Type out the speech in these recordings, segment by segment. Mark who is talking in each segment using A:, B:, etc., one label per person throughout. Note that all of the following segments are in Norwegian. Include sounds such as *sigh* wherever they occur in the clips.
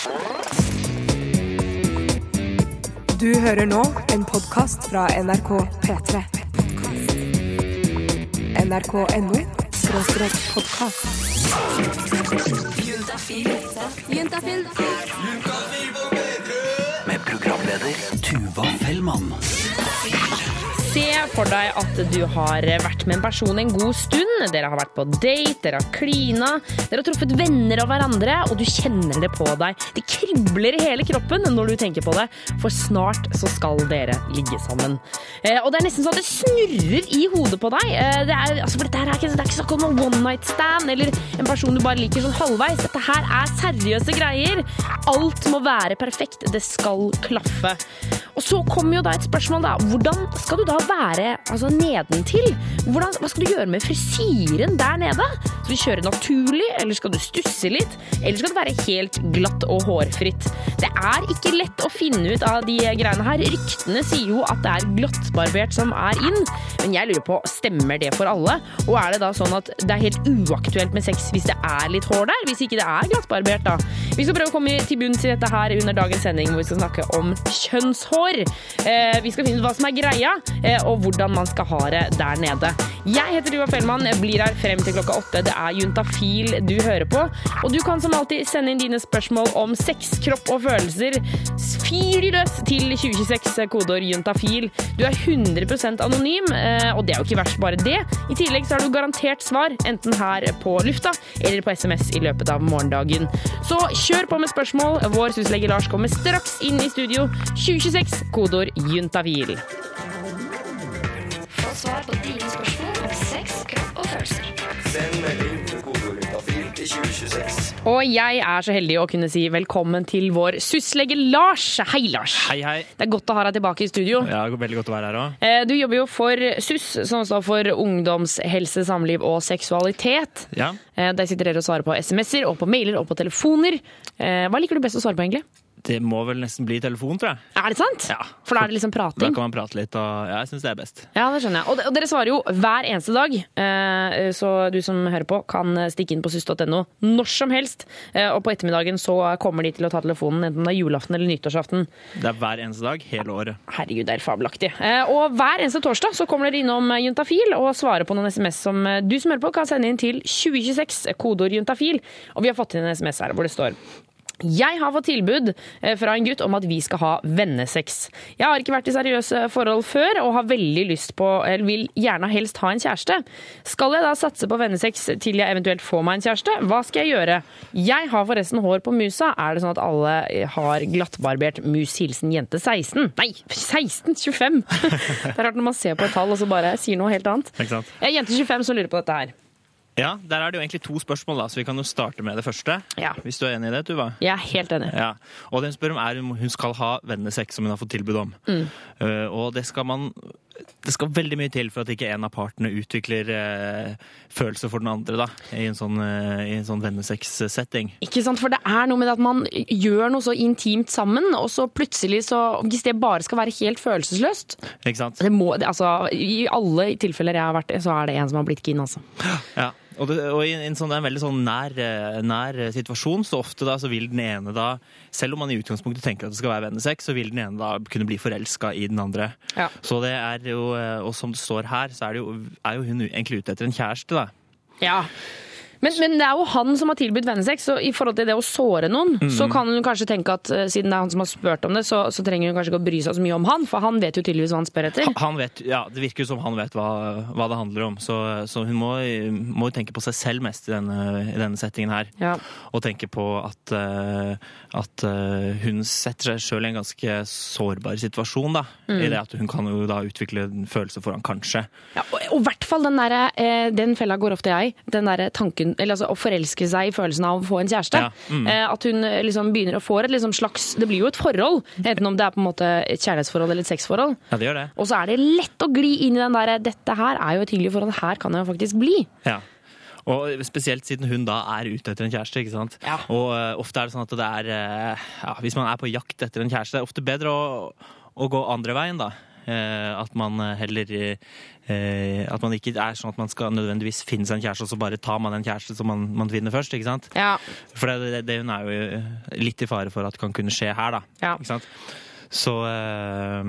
A: Du hører nå en podkast fra NRK P3. NRK.no skråstrek podkast.
B: Juntafil.
C: Med programleder Tuva Fellmann.
D: Se for deg at du har vært med en person en god stund. Dere har vært på date, dere har klina, dere har truffet venner av hverandre, og du kjenner det på deg. Det kribler i hele kroppen når du tenker på det, for snart så skal dere ligge sammen. Eh, og det er nesten sånn at det snurrer i hodet på deg. Eh, det er, altså, for dette er ikke, det er ikke snakk om en one night stand eller en person du bare liker sånn halvveis. Dette her er seriøse greier. Alt må være perfekt. Det skal klaffe. Og så kommer jo da et spørsmål, da. Hvordan skal du da være altså nedentil? Hvordan, hva skal du gjøre med frisyren der nede? Skal du kjøre naturlig, eller skal du stusse litt? Eller skal det være helt glatt og hårfritt? Det er ikke lett å finne ut av de greiene her. Ryktene sier jo at det er glattbarbert som er inn, men jeg lurer på, stemmer det for alle? Og er det da sånn at det er helt uaktuelt med sex hvis det er litt hår der? Hvis ikke det er glattbarbert, da? Vi skal prøve å komme til bunns i dette her under dagens sending, hvor vi skal snakke om kjønnshår. Eh, vi skal finne ut hva som er greia, eh, og hvordan man skal ha det der nede. Jeg heter Tuva Fellmann, blir her frem til klokka åtte. Det er Juntafil du hører på. Og du kan som alltid sende inn dine spørsmål om sex, kropp og følelser. Fyr de løs til 2026, kodeord juntafil. Du er 100% anonym, eh, og det er jo ikke verst bare det. I tillegg så har du garantert svar, enten her på lufta eller på SMS i løpet av morgendagen. Så kjør på med spørsmål. Vår syslege Lars kommer straks inn i studio. 2026, kodeord juntavil.
B: Få svar på dine spørsmål om sex, kropp og følelser.
E: Send melding til kodeordyntafil til 2026.
D: Og jeg er så heldig å kunne si velkommen til vår syslege Lars. Hei, Lars.
F: Hei, hei.
D: Det er godt å ha deg tilbake i studio.
F: Ja, veldig godt å være her òg.
D: Eh, Du jobber jo for SUS, som står for Ungdomshelse, samliv og seksualitet.
F: Ja.
D: Eh, Der sitter dere og svarer på SMS-er og på mailer og på telefoner. Eh, Hva liker du best å svare på, egentlig?
F: Det må vel nesten bli telefon, tror jeg.
D: Er det sant?
F: Ja.
D: For da er det liksom prating?
F: Da kan man prate litt, og ja, jeg syns det er best.
D: Ja, det skjønner jeg. Og, dere svarer jo hver eneste dag, eh, så du som hører på kan stikke inn på syst.no når som helst. Eh, Og på ettermiddagen så kommer de til å ta telefonen, enten det er julaften eller nyttårsaften.
F: Det er hver eneste dag, hele året.
D: Herregud, det er fabelaktig. Eh, Og hver eneste torsdag så kommer dere innom Juntafil og svarer på noen SMS som du som hører på kan sende inn til 2026, kodeord juntafil. Og vi har fått inn en SMS her hvor det står jeg har fått tilbud eh, fra en gutt om at vi skal ha vennesex. Jeg har ikke vært i seriøse forhold før og har veldig lyst på, eller vil gjerne helst ha en kjæreste. Skal jeg da satse på vennesex til jeg eventuelt får meg en kjæreste? Hva skal jeg gjøre? Jeg har forresten hår på musa. Er det sånn at alle har glattbarbert mus hilsen jente 16? Nei, 16! 25! *laughs* Det er rart når man ser på et tall og så bare sier noe helt annet. Jeg er jente 25 som lurer på dette her.
F: Ja, Der er det jo egentlig to spørsmål, da, så vi kan jo starte med det første.
D: Ja.
F: Hvis du er enig i det, Tuva?
D: Jeg er helt enig.
F: Ja. Og det hun spør om er om hun skal ha vennesekk som hun har fått tilbud om.
D: Mm.
F: Uh, og det skal man det skal veldig mye til for at ikke en av partene utvikler eh, følelser for den andre da, i en sånn, eh, sånn vennesex-setting.
D: Ikke sant, for det er noe med at man gjør noe så intimt sammen, og så plutselig så Hvis det bare skal være helt følelsesløst
F: Ikke sant?
D: det må, altså, I alle tilfeller jeg har vært i, så er det en som har blitt keen, altså.
F: Ja. Og, det, og i en, sånn, en veldig sånn nær, eh, nær situasjon, så ofte da så vil den ene da, selv om man i utgangspunktet tenker at det skal være vennesex, så vil den ene da kunne bli forelska i den andre.
D: Ja.
F: Så det er jo, eh, og som det står her, så er, det jo, er jo hun egentlig ute etter en kjæreste, da.
D: Ja. Men, men det er jo han som har tilbudt vennesex, så i forhold til det å såre noen, så kan hun kanskje tenke at eh, siden det er han som har spurt om det, så, så trenger hun kanskje ikke å bry seg så mye om han, for han vet jo tydeligvis hva han spør etter.
F: Han vet, ja, Det virker jo som han vet hva, hva det handler om, så, så hun må, må tenke på seg selv mest i denne, i denne settingen her.
D: Ja.
F: Og tenke på at, eh, at eh, hun setter seg sjøl i en ganske sårbar situasjon, da. I det at hun kan jo da utvikle en følelse for han, kanskje.
D: Ja, og i hvert fall den eh, Den fella går ofte jeg. Den derre tanken Eller altså å forelske seg i følelsen av å få en kjæreste.
F: Ja, mm.
D: Eh, at hun eh, liksom begynner å få et liksom slags Det blir jo et forhold, enten om det er på en måte et kjærlighetsforhold eller et sexforhold.
F: Ja, det gjør det.
D: Og så er det lett å gli inn i den derre Dette her er jo et hyggelig forhold, her kan jeg jo faktisk bli.
F: Ja. Og spesielt siden hun da er ute etter en kjæreste. ikke sant?
D: Ja.
F: Og uh, ofte er det sånn at det er uh, ja, Hvis man er på jakt etter en kjæreste, det er ofte bedre å, å gå andre veien, da. Eh, at man heller eh, At man ikke er sånn at man skal nødvendigvis finne seg en kjæreste, og så bare tar man en kjæreste som man, man finner først. ikke sant?
D: Ja.
F: For det, det, det hun er jo litt i fare for at kan kunne skje her, da.
D: Ja.
F: Ikke sant? Så, eh,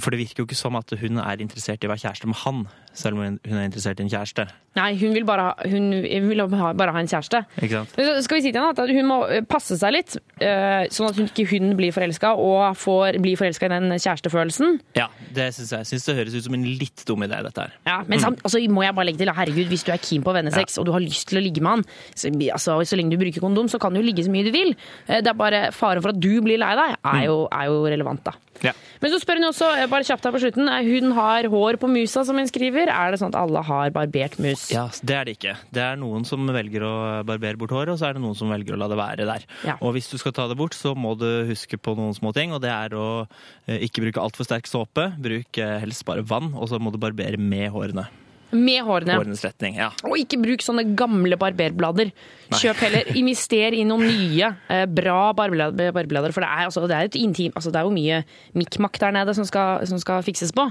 F: for det virker jo ikke som at hun er interessert i å være kjæreste med han, selv om hun er interessert i en kjæreste.
D: Nei, hun vil bare ha, hun vil ha, bare ha en kjæreste.
F: Ikke sant?
D: Så skal vi si til henne at hun må eh, passe seg litt, eh, sånn at hun ikke hun blir forelska og får blir forelska i den kjærestefølelsen.
F: Ja, det syns jeg. Syns det høres ut som en litt dum idé, dette her.
D: Ja, men samt, altså, må jeg bare legge til, herregud, hvis du er keen på vennesex og du har lyst til å ligge med han, så, altså, så lenge du bruker kondom, så kan du ligge så mye du vil. Eh, Det er bare faren for at du blir lei deg, er jo, er jo relevant, da.
F: Ja.
D: Men så spør hun også, eh, bare kjapt her på slutten, eh, hun har hår på musa, som hun skriver. Er det sånn at alle har barbert mus?
F: Ja, Det er det ikke. Det er noen som velger å barbere bort håret, og så er det noen som velger å la det være der.
D: Ja.
F: Og hvis du skal ta det bort, så må du huske på noen små ting, og det er å eh, ikke bruke altfor sterk såpe. Bruk helst bare vann, og så må du barbere med hårene.
D: Med hårene.
F: Hårenes retning, ja.
D: Og ikke bruk sånne gamle barberblader. Kjøp heller, *laughs* invester i noen nye, eh, bra barberblader. For det er, altså, det er, et intim, altså, det er jo mye mikk-makk der nede som skal, som skal fikses på.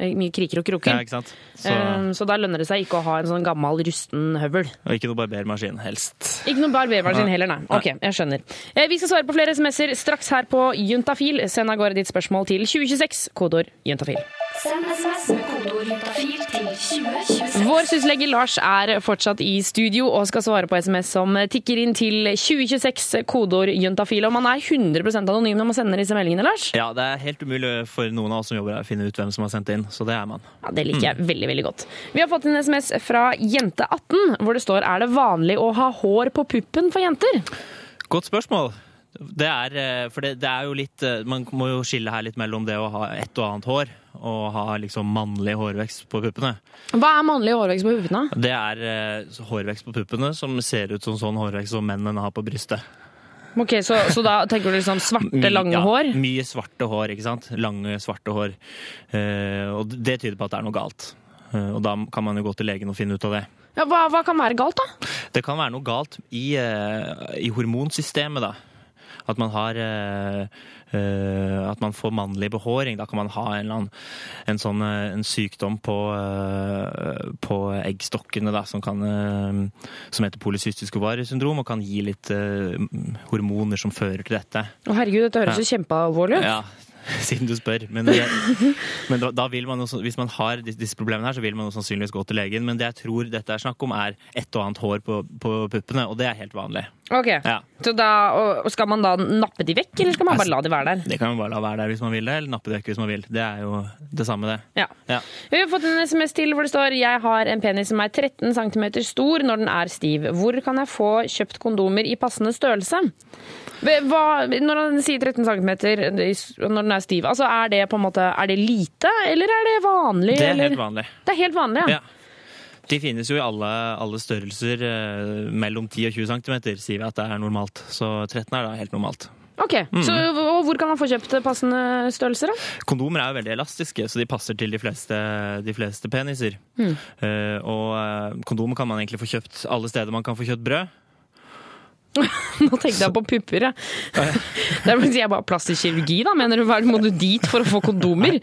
D: Eh, Mye kriker og kroker.
F: ja ikke sant? Så,
D: Eh, Så da lønner det seg ikke å ha en sånn gammel, rusten høvel.
F: og ikke noe barbermaskin, helst.
D: Ikke noen barbermaskin heller, nei. Ok, jeg skjønner. Eh, Vi skal svare på flere SMS-er straks her på Juntafil. Send av gårde ditt spørsmål til 2026, kodeord juntafil.
B: Send SMS med kodeord juntafil til 2026.
D: Vår syslege Lars er fortsatt i studio og skal svare på SMS som tikker inn til 2026, kodeord juntafil. Og man er 100% anonym når man sender disse meldingene, Lars.
F: Ja, det er helt umulig for noen av oss som jobber her å finne ut hvem som har sendt inn, så det er man.
D: Ja, Det liker jeg veldig veldig godt. Vi har fått en SMS fra Jente18, hvor det står er det vanlig å ha hår på puppen for jenter.
F: Godt spørsmål. Det er, eh, for det, det er jo litt eh, Man må jo skille her litt mellom det å ha et og annet hår og ha liksom mannlig hårvekst på puppene.
D: Hva er mannlig hårvekst på puppene?
F: Det er uh, hårvekst på puppene som ser ut som sånn hårvekst som mennene har på brystet.
D: Ok, Så, så da tenker du liksom svarte, lange
F: ja,
D: hår?
F: Mye svarte hår, ikke sant? Lange, svarte hår. Uh, og det tyder på at det er noe galt. Uh, og da kan man jo gå til legen og finne ut av det.
D: Ja, hva, hva kan være galt, da?
F: Det kan være noe galt i, i hormonsystemet, da. At man har eh, eh, At man får mannlig behåring. Da kan man ha en, annen, en sånn eh, en sykdom på, på eggstokkene da, som, kan, som heter polycystisk ovariesyndrom, og kan gi litt hormoner som fører til dette.
D: Å herregud, dette høres jo kjempealvorlig ut.
F: Ja, *laughs* siden du spør. Men, det, men da, da vil man jo, hvis man har disse problemene her, så vil man jo sannsynligvis gå til legen. Men det jeg tror dette er snakk om, er et og annet hår på, på puppene, og det er helt vanlig.
D: Ok,
F: Ja.
D: så da, og Skal man da nappe de vekk, eller skal man bare la de være der?
F: Det kan man bare la være der hvis man vil det, eller nappe de vekk hvis man vil. Det er jo det samme, det.
D: Ja.
F: Ja.
D: Vi har fått en SMS til hvor det står Jeg har en penis som er 13 cm stor når den er stiv. Hvor kan jeg få kjøpt kondomer i passende størrelse? Hva, når han sier 13 cm når den er stiv, altså er det på en måte Er det lite, eller er det vanlig?
F: Det er
D: eller?
F: helt vanlig.
D: Det er helt vanlig, ja.
F: Ja. De finnes jo i alle, alle størrelser eh, mellom 10 og 20 cm, sier vi at det er normalt. Så 13 er da helt normalt.
D: Ok, så og Hvor kan man få kjøpt passende størrelser? da?
F: Kondomer er jo veldig elastiske, så de passer til de fleste, de fleste peniser. Eh, og eh, kondomer kan man egentlig få kjøpt alle steder man kan få kjøpt brød.
D: Nå tenkte jeg på pupper, jeg. *laughs* Det er jeg bare plastisk kirurgi, da. Mener du, Må du dit for å få kondomer?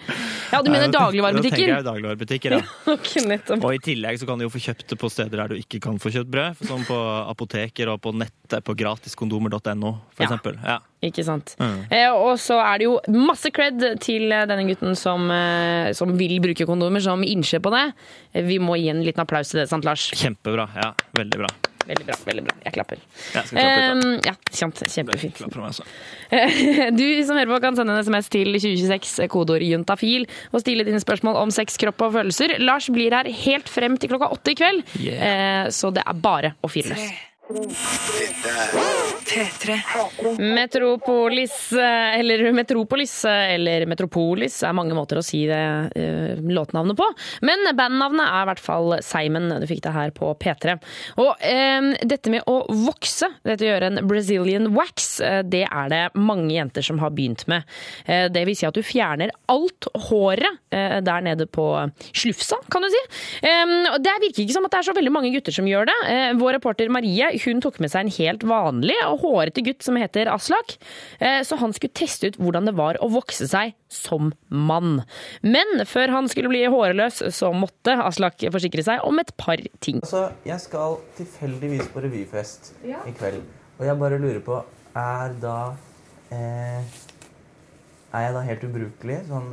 D: Ja, du mener
F: Da tenker jeg dagligvarebutikker, ja. *laughs*
D: okay.
F: Og i tillegg så kan du jo få kjøpt det på steder der du ikke kan få kjøpt brød. Som på apoteker og på nettet på gratiskondomer.no, for
D: Ja.
F: eksempel. Ja.
D: Ikke sant.
F: Mm.
D: Eh, og så er det jo masse cred til eh, denne gutten som, eh, som vil bruke kondomer, som innser på det. Eh, Vi må gi en liten applaus til det, sant Lars?
F: Kjempebra. Ja, veldig bra.
D: Veldig bra. veldig bra. Jeg klapper.
F: Ja, skal klappe litt, da?
D: Eh, ja, kjempefint.
F: Klapp meg, altså.
D: Du som hører på kan sende en SMS til 2026, kodeord juntafil, og stille dine spørsmål om sex, kropp og følelser. Lars blir her helt frem til klokka åtte i kveld,
F: Yeah.
D: eh, så det er bare å fyre løs.
A: P3.
D: Metropolis, eh, eller Metropolis, eh, eller Metropolis er mange måter å si det eh, låtnavnet på. Men bandnavnet er i hvert fall Simon. Du fikk det her på P3. Og eh, dette med å vokse, dette å gjøre en Brazilian wax, det er det mange jenter som har begynt med. Det vil si at du fjerner alt håret der nede på slufsa, kan du si. Det virker ikke som at det er så veldig mange gutter som gjør det. Vår reporter Marie hun tok med seg en helt vanlig og hårete gutt som heter Aslak, eh, så han skulle teste ut hvordan det var å vokse seg som mann. Men før han skulle bli hårløs, så måtte Aslak forsikre seg om et par ting.
G: Altså, jeg skal tilfeldigvis på revyfest i kveld. Og jeg bare lurer på, er da eh, Er jeg da helt ubrukelig sånn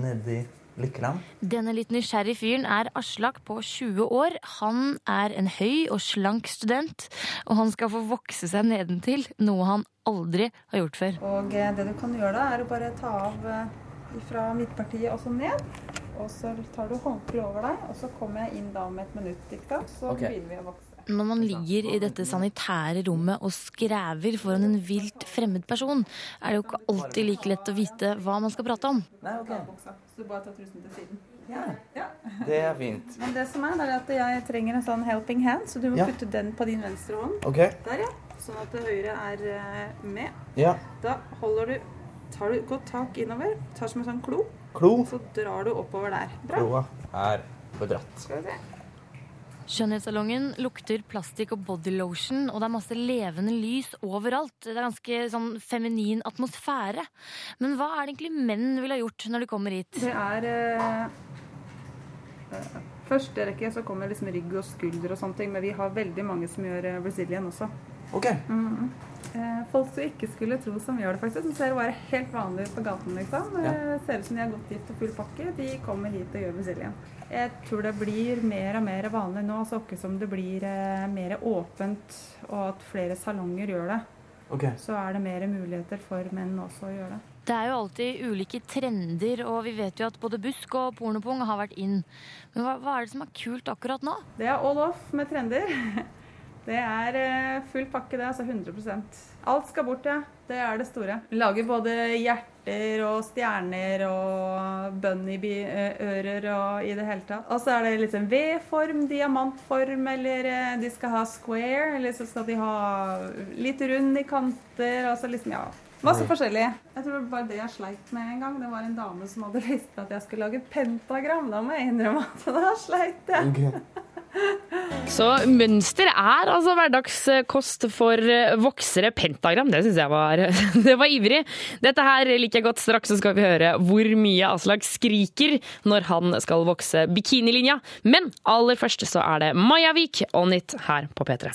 G: nedi Lykkeland?
H: Denne litt nysgjerrig fyren er Aslak på 20 år. Han er en høy og slank student, og han skal få vokse seg nedentil, noe han aldri har gjort før.
I: Og eh, det du kan gjøre da, er å bare ta av eh, fra midtpartiet og så ned. Og så tar du håndkleet over deg, og så kommer jeg inn da om et minutt. ikke sant? Så
G: okay.
I: begynner vi å vokse.
H: Når man ligger i dette sanitære rommet og skrever foran en vilt fremmed person, er det jo ikke alltid like lett å vite hva man skal prate om.
G: Nei, ok.
I: Så du bare tar trusen til siden.
G: Ja. Det er fint. *laughs*
I: Men det som er, det er at jeg trenger en sånn helping hand, så du må
G: Ja.
I: putte den på din venstre hånd.
G: Okay.
I: Der, ja. Sånn at det høyre er eh, med.
G: Ja.
I: Da holder du Tar du godt tak innover, tar som en sånn klo,
G: Klo.
I: så drar du oppover der. Bra.
G: Kloa er bedratt.
I: Skal vi se.
H: Skjønnhetssalongen lukter plastikk og bodylotion, og det er masse levende lys overalt. Det er ganske sånn feminin atmosfære. Men hva er det egentlig menn ville ha gjort når de kommer hit?
I: Det er eh, eh, Første rekke så kommer liksom rygg og skulder og sånne ting, men vi har veldig mange som gjør eh, Brazilian også.
G: OK.
I: Eh, folk som ikke skulle tro som gjør det, faktisk, som ser bare helt vanlig ut på gaten, liksom. Ja. ser ut som de er godt gift og full pakke. De kommer hit og gjør Brazilian. Jeg tror det blir mer og mer vanlig nå, altså ikke som det blir eh, mer åpent, og at flere salonger gjør det.
G: Okay.
I: Så er det mer muligheter for menn også å gjøre det.
H: Det er jo alltid ulike trender, og vi vet jo at både busk og pornopung har vært inn. Men hva, hva er det som er kult akkurat nå?
I: Det er all off med trender. *laughs* Det er eh, full pakke, det. Altså 100% Alt skal bort, ja. Det er det store. Vi lager både hjerter og stjerner og bunnyører og i det hele tatt. Og så er det liksom V-form, diamantform, eller eh, de skal ha square, eller så skal de ha litt rund i kanter. Altså liksom, ja. Masse forskjellig. Jeg tror det var bare det jeg sleit med en gang. Det var en dame som hadde *laughs* visst at jeg skulle lage pentagram. Da må jeg innrømme at da sleit jeg.
G: Ok.
D: Så mønster er altså hverdagskost for voksere. Pentagram, det syns jeg var, *laughs* det var ivrig. Dette her liker jeg godt. Straks så skal vi høre hvor mye Aslak skriker når han skal vokse bikinilinja. Men aller først så er det Maja Vik og Nytt her på P3.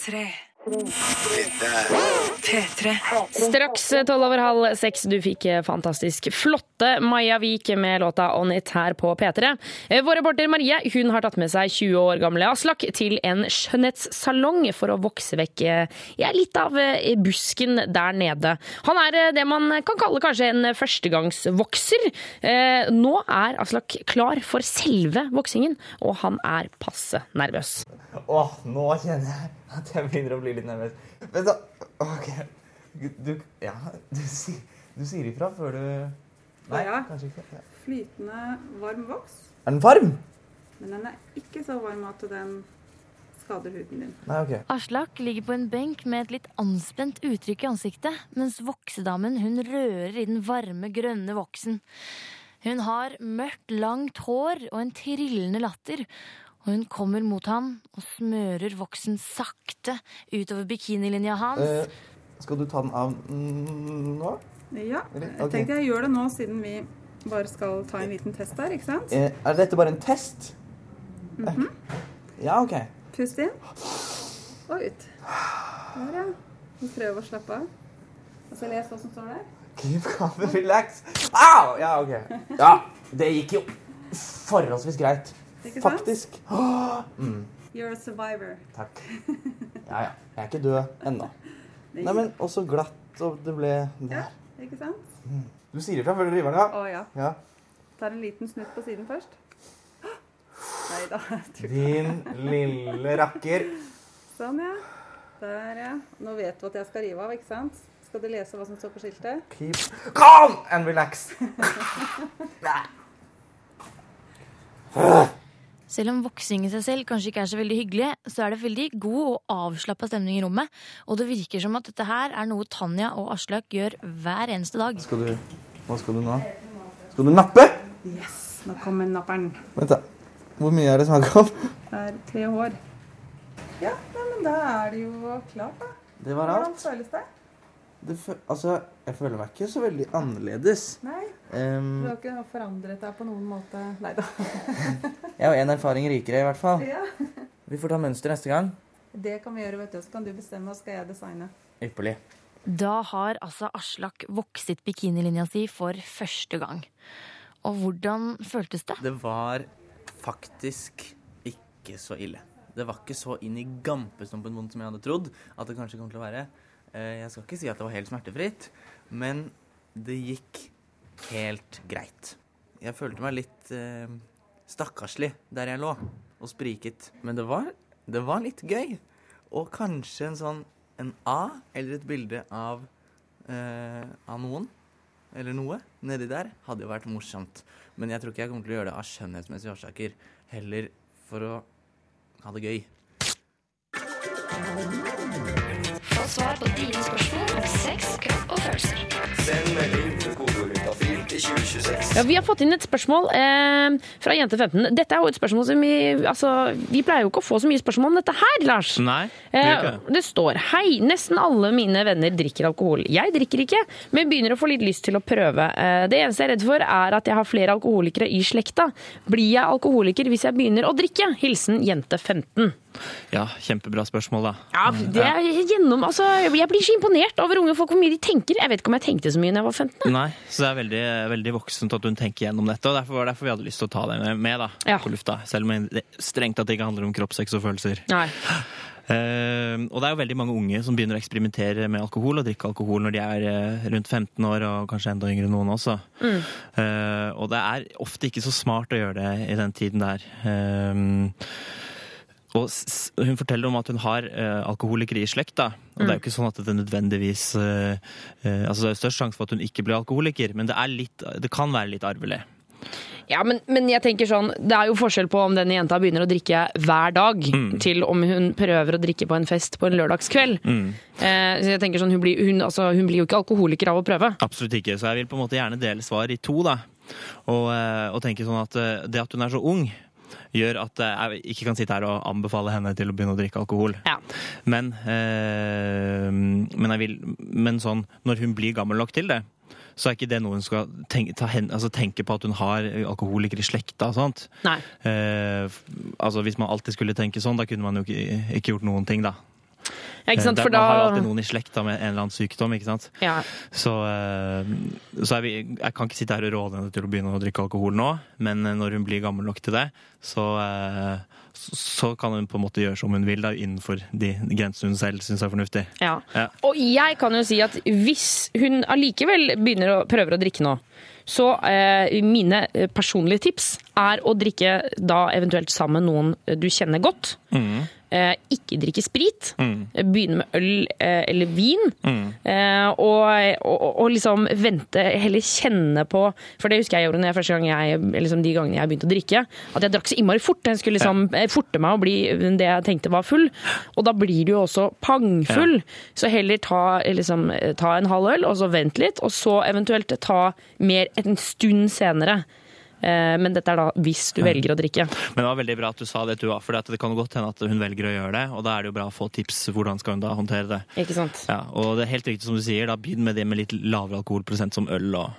D: Straks tolv over halv seks. Du fikk eh, fantastisk flotte Maja Vik med låta On It her på P3. Eh, Vår reporter Marie hun har tatt med seg 20 år gamle Aslak til en skjønnhetssalong for å vokse vekk eh, ja, litt av busken der nede. Han er det man kan kalle kanskje en førstegangsvokser. Eh, Nå er Aslak klar for selve voksingen, og han er passe nervøs.
G: Åh, nå kjenner jeg at jeg begynner å bli litt nervøs. Men da OK. Du, ja, du, si, du sier ifra før du Nei,
I: Ja.
G: kanskje ikke. Ja.
I: Flytende varm voks,
G: Er den varm?
I: men den er ikke så varm at den skader huden din.
G: Nei, OK.
H: Aslak ligger på en benk med et litt anspent uttrykk i ansiktet, mens voksedamen hun rører i den varme, grønne voksen. Hun har mørkt, langt hår og en trillende latter. Og hun kommer mot ham og smører voksen sakte utover bikinilinja hans.
G: Eh, skal du ta den av mm, nå?
I: Ja, jeg
G: Ok.
I: tenkte jeg gjør det nå siden vi bare skal ta en liten test der, ikke sant?
G: Eh, er dette bare en test?
I: Mhm.
G: Ja, OK.
I: Pust inn og ut. Der, ja. Og Prøv å slappe av. Og så les hva som står der.
G: Keep calm relax. Au! Ja, OK. Ja, det gikk jo forholdsvis greit.
I: Ikke sant?
G: Faktisk. *gasps* Mm,
I: You're a survivor.
G: takk. *laughs* Ja, ja. Jeg er ikke død ennå. Nei, men også glatt, og det ble
I: Ja, ikke sant?
G: Du sier ifra før du river den av?
I: Å ja.
G: Ja.
I: Tar en liten snutt på siden først. *gasps* Nei da.
G: Din lille rakker. *laughs*
I: Sånn, ja. Der, ja. Nå vet du at jeg skal rive av, ikke sant? Skal du lese hva som står på skiltet?
G: Keep calm and relax. *laughs* *sighs*
H: Selv om voksing i seg selv kanskje ikke er så veldig hyggelig, så er det veldig god og avslappa stemning i rommet. Og det virker som at dette her er noe Tanja og Aslak gjør hver eneste dag.
G: Skal du Hva skal du nå? Skal du nappe?
I: Yes, nå kommer napperen.
G: Vent, da. Hvor mye er det snakk om?
I: Det er tre hår. Ja, nei, men da er det jo klart, da.
G: Det var
I: Hvordan
G: alt.
I: føles det?
G: Det altså, jeg føler meg ikke så veldig annerledes.
I: Nei,
G: Um,
I: du har ikke forandret deg på noen måte? Nei da. *laughs*
G: jeg har én erfaring rikere, i hvert fall.
I: Ja.
G: Vi får ta mønster neste gang.
I: Det kan vi gjøre, vet du. Så kan du bestemme, og skal jeg designe.
G: Ypperlig.
H: Da har altså Aslak vokset bikinilinja si for første gang. Og hvordan føltes det?
G: Det var faktisk ikke så ille. Det var ikke så inn i gampestumpen vondt som jeg hadde trodd at det kanskje kom til å være. Eh, Jeg skal ikke si at det var helt smertefritt, men det gikk helt greit. Jeg følte meg litt eh, stakkarslig der jeg lå og spriket. Men det var, det var litt gøy. Og kanskje en sånn en A eller et bilde av, eh, av noen eller noe nedi der hadde jo vært morsomt. Men jeg tror ikke jeg kommer til å gjøre det av skjønnhetsmessige årsaker. Heller for å ha det gøy.
B: Få svar på dine spørsmål om sex, kropp og følelser.
E: Send melding til kodeord til 2026.
D: Ja, Vi har fått inn et spørsmål eh, fra Jente15. Dette er jo et spørsmål som vi altså, Vi pleier jo ikke å få så mye spørsmål om dette her, Lars.
F: Nei, det
D: Eh,
F: det.
D: det står Hei, nesten alle mine venner drikker alkohol. Jeg drikker ikke, men begynner å få litt lyst til å prøve. Eh, Det eneste jeg er redd for, er at jeg har flere alkoholikere i slekta. Blir jeg alkoholiker hvis jeg begynner å drikke? Hilsen Jente15.
F: Ja, kjempebra spørsmål, da.
D: Ja, det er gjennom, altså, Jeg blir så imponert over unge folk, hvor mye de tenker. Jeg vet ikke om jeg tenkte så mye da jeg var 15.
F: Nei, så det er veldig, veldig voksent at hun tenker gjennom dette. og Derfor var det derfor vi hadde lyst til å ta det med da,
D: Ja.
F: på lufta. Selv om det strengt tatt ikke handler om kropp, sex og følelser.
D: Nei.
F: Uh, og det er jo veldig mange unge som begynner å eksperimentere med alkohol og drikke alkohol når de er uh, rundt 15 år, og kanskje enda yngre enn noen også. Eh, og det er ofte ikke så smart å gjøre det i den tiden der. Eh, og hun forteller om at hun har uh, alkoholikere i slekta. Og det er jo ikke sånn at det nødvendigvis uh, uh, Altså det er størst sjanse for at hun ikke blir alkoholiker, men det, er litt, det kan være litt arvelig.
D: Ja, men, men jeg tenker sånn, det er jo forskjell på om denne jenta begynner å drikke hver dag, til om hun prøver å drikke på en fest på en lørdagskveld. Eh, så jeg tenker sånn, hun blir, hun, altså, hun blir jo ikke alkoholiker av å prøve.
F: Absolutt ikke. Så jeg vil på en måte gjerne dele svar i to, da. Og, eh, og tenke sånn at eh, det at hun er så ung, gjør at eh, jeg ikke kan sitte her og anbefale henne til å begynne å drikke alkohol.
D: Ja.
F: Men, eh, men, jeg vil, men sånn, når hun blir gammel nok til det, så er ikke det noe hun skal tenke, ta hen, altså tenke på at hun har alkoholiker i slekta. Eh, altså Hvis man alltid skulle tenke sånn, da kunne man jo ikke, ikke gjort noen ting, da.
D: Ja, ikke sant?
F: Eh,
D: For
F: da... man har jo alltid noen i slekta med en eller annen sykdom. ikke sant?
D: ja.
F: Så, eh, så jeg, jeg kan ikke sitte her og råde henne til å begynne å drikke alkohol nå, men eh, når hun blir gammel nok til det, så, eh, så, kan hun på en måte gjøre som hun vil da, innenfor de grensene hun selv syns er fornuftig.
D: Ja.
F: Ja.
D: Og jeg kan jo si at hvis hun allikevel begynner å prøver å drikke nå, så eh, mine eh, personlige tips er å drikke da eventuelt sammen med noen du kjenner godt. Eh, ikke drikke sprit. mm. Begynne med øl eh, eller vin. mm. og, og, og liksom vente, heller kjenne på For det husker jeg gjorde første gang jeg, liksom de gangene jeg begynte å drikke. At jeg drakk så innmari fort. Jeg skulle liksom ja. forte meg å bli det jeg tenkte var full. Og da blir du jo også pangfull. Så heller ta, liksom, ta en halv øl, og så vent litt. Og så eventuelt ta mer en stund senere. Eh, Men dette er da hvis du velger å drikke.
F: Men det var veldig bra at du sa det, Tuva, for det kan godt hende at hun velger å gjøre det. Og da er det jo bra å få tips hvordan skal hun da håndtere det.
D: Ikke sant?
F: Ja, og det er helt riktig som du sier, da begynn med det med litt lavere alkoholprosent som øl og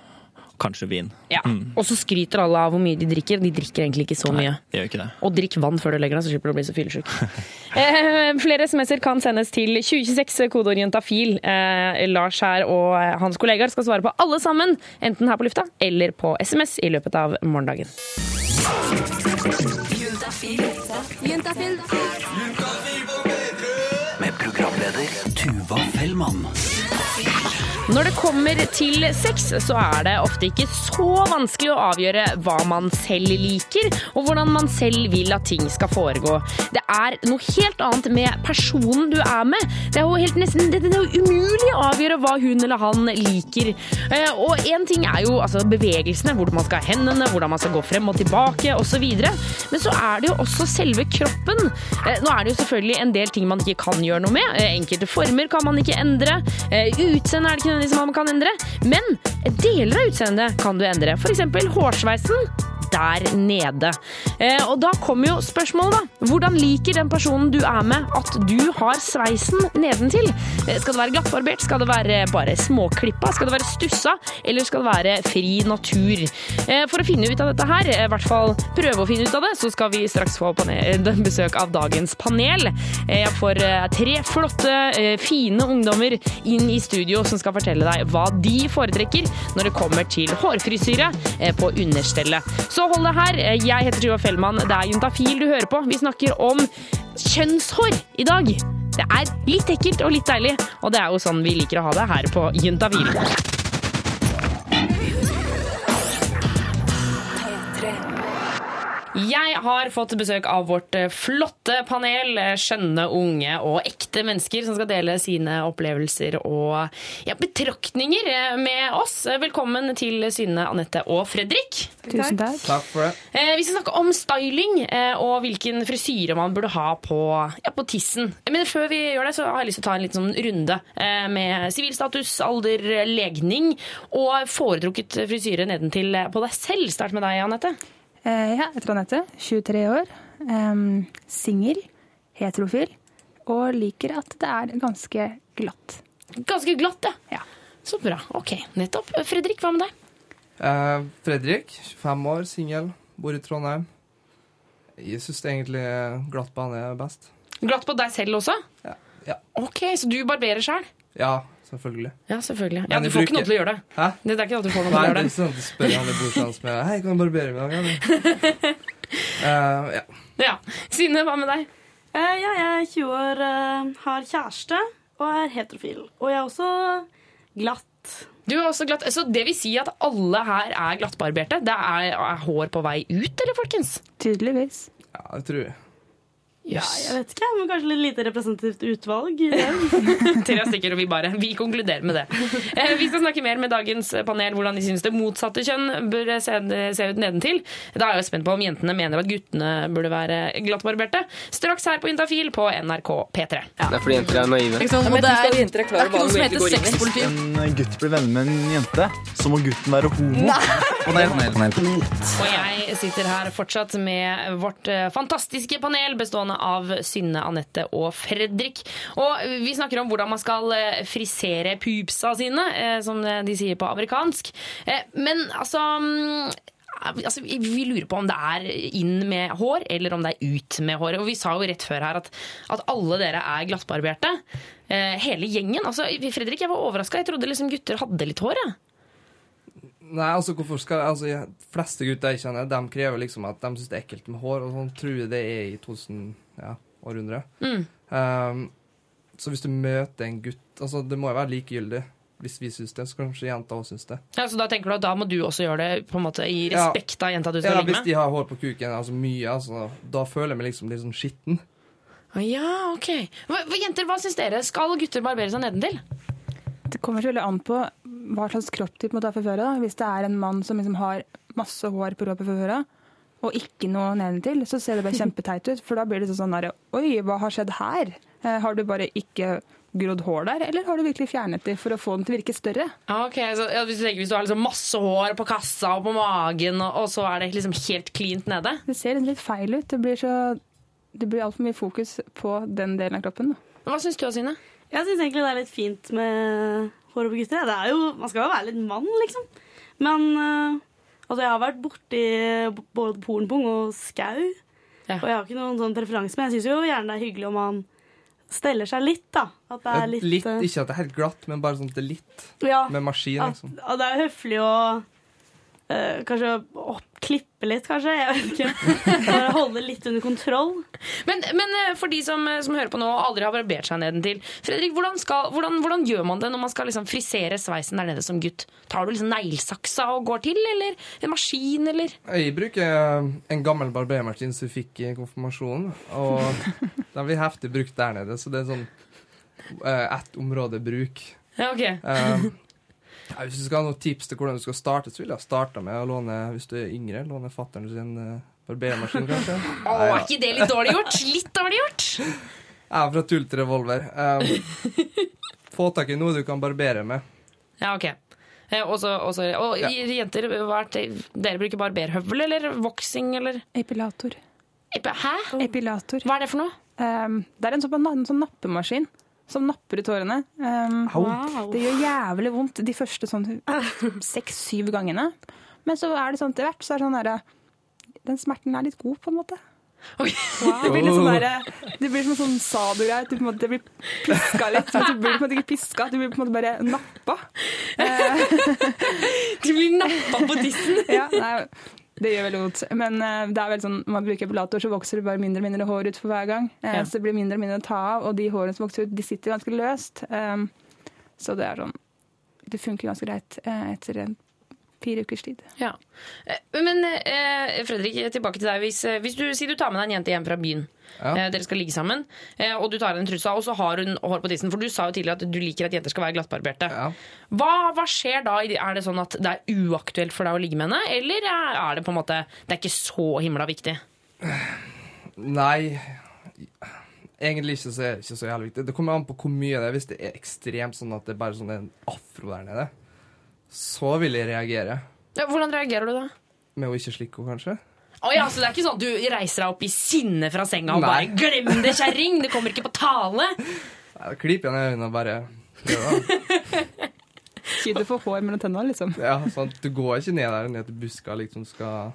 F: kanskje vin.
D: Ja. Og så skryter alle av hvor mye de drikker. De drikker egentlig ikke så mye.
F: Det gjør ikke det.
D: Og drikk vann før du legger deg, så slipper du å bli så fyllesyk. *laughs* eh, flere SMS-er kan sendes til 2026, kodeorientafil. Eh, Lars her og hans kollegaer skal svare på alle sammen, enten her på lufta eller på SMS i løpet av morgendagen.
C: Med programleder Tuva Fellmann.
D: Når det kommer til sex, så er det ofte ikke så vanskelig å avgjøre hva man selv liker, og hvordan man selv vil at ting skal foregå. Det er noe helt annet med personen du er med. Det er jo helt nesten det er jo umulig å avgjøre hva hun eller han liker. Eh, Og én ting er jo altså, bevegelsene, hvordan man skal ha hendene, hvordan man skal gå frem og tilbake osv. Men så er det jo også selve kroppen. Eh, Nå er det jo selvfølgelig en del ting man ikke kan gjøre noe med. Eh, Enkelte former kan man ikke endre. Utseendet er det ikke nødvendigvis man kan endre. Men deler av utseendet kan du endre. F.eks. hårsveisen. Der nede. Eh, og da kommer jo spørsmålet, da. Hvordan liker den personen du er med at du har sveisen nedentil? Eh, Skal det være glattbarbert? Skal det være bare småklippa? Skal det være stussa? Eller skal det være fri natur? Eh, For å finne ut av dette her, i hvert fall prøve å finne ut av det, så skal vi straks få *laughs* besøk av dagens panel. Jeg får tre flotte, fine ungdommer inn i studio som skal fortelle deg hva de foretrekker når det kommer til hårfrisyre på understellet. Så hold det her. Jeg heter Tuva Fellmann. Det er Juntafil du hører på. Vi snakker om kjønnshår i dag. Det er litt ekkelt og litt deilig, og det er jo sånn vi liker å ha det her på Juntafil. Jeg har fått besøk av vårt eh, flotte panel, eh, skjønne, unge og ekte mennesker som skal dele sine opplevelser og ja, betraktninger eh, med oss. Velkommen til Synne, Anette og Fredrik.
A: Tusen takk.
G: Takk for det.
D: Eh, Vi skal snakke om styling og hvilken frisyre man burde ha på, ja, på tissen. Men før vi gjør det, så har jeg lyst til å ta en liten sånn runde eh, med sivilstatus, alder, legning og foretrukket frisyre nedentil på deg selv. Start med deg, Anette.
A: Eh, ja, jeg heter Anette, 23 år. Singel, heterofil, og liker at det er ganske glatt.
D: Ganske glatt, ja.
A: Ja.
D: Så bra. Ok, nettopp. Fredrik, hva med deg?
J: Eh, Fredrik, 25 år, singel, bor i Trondheim. Jeg syns egentlig glatt bane er best.
D: Glatt på deg selv også?
J: Ja. ja.
D: Ok, så du barberer sjøl?
J: Ja, selvfølgelig.
D: Ja, selvfølgelig. Ja, du
J: får
D: får ikke noe til å gjøre det.
J: Hæ?
D: Det er ikke at du får noe til
J: å
D: å
J: det
D: gjøre
J: er
D: det.
J: sånn at du spør han i bordsdans med Hei, kan du barbere meg? *laughs* Eh, ja.
D: Ja. Synne, hva med deg?
K: Uh, ja, jeg er 20 år, uh, har kjæreste og er heterofil. Og jeg er også glatt.
D: Du er også glatt. Så det vil si at alle her er glattbarberte? Det er, er hår på vei ut, eller, folkens?
A: Tydeligvis.
J: ja, det tror jeg.
K: Ja, jeg vet ikke, men kanskje litt lite representativt utvalg.
D: Tre stykker, og vi bare Vi konkluderer med det. Eh, Vi skal snakke mer med dagens panel hvordan de syns det motsatte kjønn bør se, se ut nedentil. Da er jeg spent på om jentene mener at guttene burde være glattbarberte. Straks her på Intafil på NRK P3.
L: Det er fordi jenter er naive.
M: Det er, det er ikke noe som heter sexpoliti.
N: en gutt blir venner med en jente, så må gutten være homo. Panel, panel, panel.
D: Og jeg sitter her fortsatt med vårt eh, fantastiske panel bestående av Synne, Anette og Fredrik. Og vi snakker om hvordan man skal eh, frisere pupsa sine, eh, som de sier på amerikansk. Eh, Men altså mm, Altså, vi lurer på om det er inn med hår, eller om det er ut med hår. Og vi sa jo rett før her at, at alle dere er glattbarberte. Eh, hele gjengen. Altså, Fredrik, jeg var overraska. Jeg trodde liksom gutter hadde litt hår. Ja.
J: Nei, altså, hvorfor skal altså, fleste gutter jeg kjenner, de krever liksom at de syns det er ekkelt med hår, og sånn tror jeg det er i 2000 ja, århundre.
D: Mm.
J: Um, så hvis du møter en gutt altså Det må jo være likegyldig. Hvis vi syns det, så kanskje jenta også syns det.
D: Ja, så da tenker du at da må du også gjøre det på en måte i
J: Ja.
D: respekt av jenta du skal
J: Ja,
D: ligge
J: Hvis de har hår på kuken, altså mye, altså, da føler jeg meg liksom litt sånn skitten.
D: Å Ja, ok. Hva, jenter, hva syns dere? Skal gutter barbere seg nedentil?
A: Det kommer selvfølgelig veldig an på hva slags kroppstype måtte ha fra før av. Hvis det er en mann som liksom har masse hår på råpet fra før av, og ikke noe nedentil, så ser det bare kjempeteit ut. For da blir det sånn der Oi, hva har skjedd her? Eh, har du bare ikke grodd hår der, eller har du virkelig fjernet det for å få den til å virke større?
D: Ja, ok. Så, ja, hvis, du tenker, hvis du har liksom masse hår på kassa og på magen, og, og så er det liksom helt klint nede?
A: Det ser litt feil ut. Det blir så det blir altfor mye fokus på den delen av kroppen. Da.
D: Hva syns du, Sine?
K: Jeg syns egentlig det er litt fint med hår på gutter. Det er jo, man skal jo være litt mann, liksom. Men eh, altså, jeg har vært borti både pornpung og skau. Og jeg har ikke noen sånn preferanse, men jeg syns jo gjerne det er hyggelig om man steller seg litt, da. At det er litt,
J: litt
K: eh,
J: Ikke at det er helt glatt, men bare sånn at det er litt.
K: Ja,
J: Med maskin,
K: at,
J: liksom.
K: og det er høflig å eh, kanskje å klippe litt, kanskje. Jeg vet ikke. Bare holde litt under kontroll.
D: Men, men eh, for de som, som hører på nå og aldri har barbert seg nedentil, Fredrik, hvordan, skal, hvordan, hvordan gjør man det når man skal liksom frisere sveisen der nede som gutt? Tar du liksom neglesaksa og går til, eller en maskin, eller?
J: Jeg bruker eh, en gammel barbermaskin som jeg fikk i konfirmasjonen. Og den blir heftig brukt der nede, så det er sånn uh, ett område bruk.
D: Ja, ok.
J: Eh, ja, hvis du skal ha noen tips til hvordan du skal starte, så vil jeg starte med å låne hvis du er yngre, låne fatter'n sin uh, barbermaskin, kanskje. *laughs*
D: Å, er ikke det litt dårlig gjort? Litt dårlig gjort?
J: Ja, fra tull til revolver. Um, *laughs* få tak i noe du kan barbere med.
D: Ja, ok. Også, og, så, og, ja. jenter, hva er det? dere bruker barberhøvel eller voksing eller
A: Epilator.
D: Hæ?
A: Epilator.
D: Hva er det for noe?
A: Um, det er en sånn, en sånn nappemaskin som napper ut hårene. Um,
K: Wow.
A: Det gjør jævlig vondt de første sånn seks-syv gangene. Men så er det sånn etter hvert så er det sånn derre Den smerten er litt god, på en måte. *laughs* Det blir litt sånn der, Det blir som en sånn sadogreie. Du på en måte blir piska litt, men så blir på en måte ikke piska. Du blir på en måte bare nappa. *laughs*
D: Du blir nappa på tissen!
A: ja, nei, det gjør veldig vondt. Men eh, det er vel sånn, når man bruker epilator, så vokser det bare mindre og mindre hår ut for hver gang. Eh,
D: Ja.
A: Så det blir mindre og mindre å ta av, og de hårene som vokser ut, de sitter ganske løst. Um, så det er sånn Det funker ganske greit eh, etter en fire ukers tid.
D: Ja. Eh, Men eh, Fredrik, tilbake til deg. Hvis, eh, hvis du sier du tar med deg en jente hjem fra byen,
J: Ja.
D: eh, dere skal ligge sammen, eh, og du tar av en trusa, og så har hun hår på tissen, for du sa jo tidligere at du liker at jenter skal være glattbarberte. Hva, hva skjer da? Er det sånn at det er uaktuelt for deg å ligge med henne, eller er det på en måte Det er ikke så himla viktig?
J: Nei, egentlig ikke så ikke så jævlig viktig. Det kommer an på hvor mye det er. Hvis det er ekstremt sånn at det er bare sånn en afro der nede, så vil jeg reagere.
D: Ja, hvordan reagerer du da?
J: Med å ikke slikke henne, kanskje.
D: Å ja, så Det er ikke sånn at du reiser deg opp i sinne fra senga og
J: Nei.
D: bare 'glem det, kjerring'! Det kommer ikke på tale!
J: Nei, Da klyper jeg ned øynene og bare prøver. da. *laughs*
A: Kjipt å hår mellom tennene, liksom.
J: Ja, sånn, du går ikke ned der ned til buska liksom skal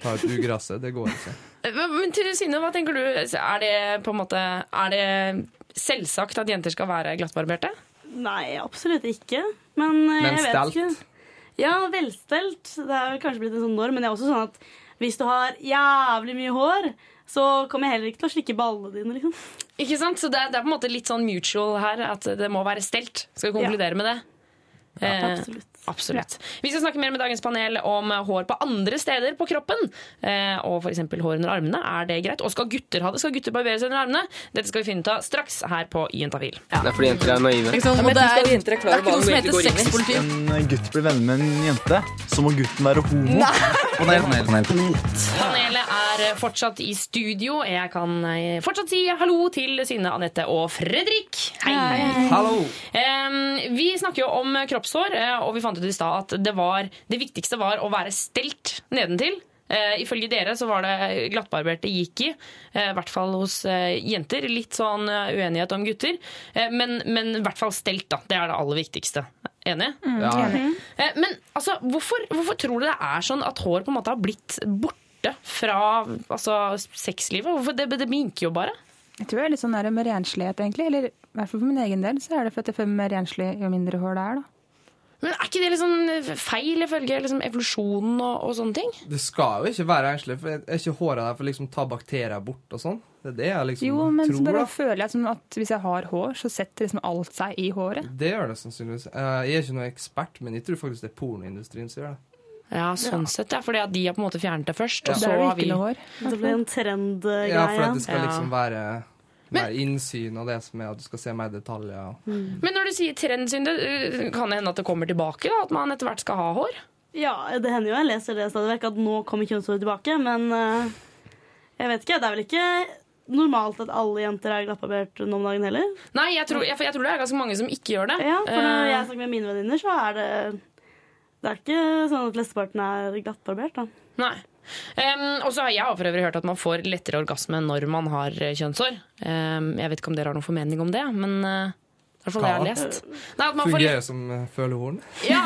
J: ta ut ugresset. Det går ikke.
D: Men men til Synne, hva tenker du? Er det på en måte Er det selvsagt at jenter skal være glattbarberte?
K: Nei, absolutt ikke. Men, eh,
D: Men
K: jeg vet
D: stelt?
K: ikke. Ja, velstelt. Det er vel kanskje blitt en sånn norm, men det er også sånn at hvis du har jævlig mye hår, så kommer jeg heller ikke til å slikke ballene dine, liksom.
D: Ikke sant? Så det er, det er på en måte litt sånn mutual her, at det må være stelt. Skal vi konkludere med det? Eh,
K: absolutt.
D: absolutt. Vi skal snakke mer med dagens panel om eh, hår på andre steder på kroppen. Eh, og f.eks. hår under armene. Er det greit? Og skal gutter ha det? Skal gutter barbere seg under armene? Dette skal vi finne ut av straks her på Juntafil.
L: Det er fordi jenter er naive.
M: Sant? Det er, det er ikke noe som heter sexpoliti.
N: En gutt blir venner med en jente, så må gutten være homo. Panel, panel, panel.
D: Panelet er fortsatt i studio. Jeg kan eh, fortsatt si hallo til Synne, Anette og Fredrik. Hei.
J: Hallo.
D: Em, vi snakker jo om kroppshår, eh, og vi fant ut i stad at det, var, det viktigste var å være stelt nedentil. Uh, ifølge dere så var det glattbarberte gikk i, uh, i hvert fall hos uh, jenter. Litt sånn uenighet om gutter, men, men i hvert fall stelt, da. Det er det aller viktigste. Enig?
J: Ja. enig.
D: Eh, men altså, hvorfor, hvorfor tror du det er sånn at hår på en måte har blitt borte fra altså, sexlivet? Hvorfor, det, det minker jo bare.
A: Jeg tror det er litt sånn med renslighet, egentlig. Eller i hvert fall for min egen del så er det fordi jeg føler meg mer renslig jo mindre hår det er. da.
D: Men er ikke det litt sånn feil ifølge liksom evolusjonen og, og sånne ting?
J: Det skal jo ikke være renslig. for er ikke håret der for å liksom ta bakterier bort og sånn? Det er det jeg liksom
A: Jo, men så bare
J: da.
A: føler jeg som at hvis jeg har hår, så setter liksom alt seg i håret.
J: Det gjør det sannsynligvis. Eh, Jeg er ikke noen ekspert, men jeg tror faktisk det er pornoindustrien som gjør det.
D: Ja, sånn sett, ja. Fordi at de har på en måte fjernet det først,
J: Ja.
D: og
J: Det
D: så
J: er
D: har vi
J: noe hår.
K: Det blir en trendgreie.
J: Ja, for at det skal liksom være mer innsyn, og det som er at du skal se mer detaljer.
D: Men når du sier trendsyn, øh, kan det hende at det kommer tilbake? da, At man etter hvert skal ha hår?
K: Ja, det hender jo jeg leser det stadig vekk, at nå kommer kjønnshåret tilbake, men eh, jeg vet ikke. Det er vel ikke normalt at alle jenter er glattbarbert nå om dagen heller?
D: Nei, jeg tror, jeg, jeg tror det er ganske mange som ikke gjør det.
K: Ja, for når
D: Eh,
K: jeg snakker med mine venninner, så er det Det er ikke sånn at flesteparten er glattbarbert, da.
D: Nei. Um, og så har jeg for øvrig hørt at man får lettere orgasme når man har kjønnshår. Um, jeg vet ikke om dere har noen formening om det, men eh, hvert fall det jeg har lest. Nei, at man får
J: Fungerer som uh, følehorn. *laughs*
D: Ja,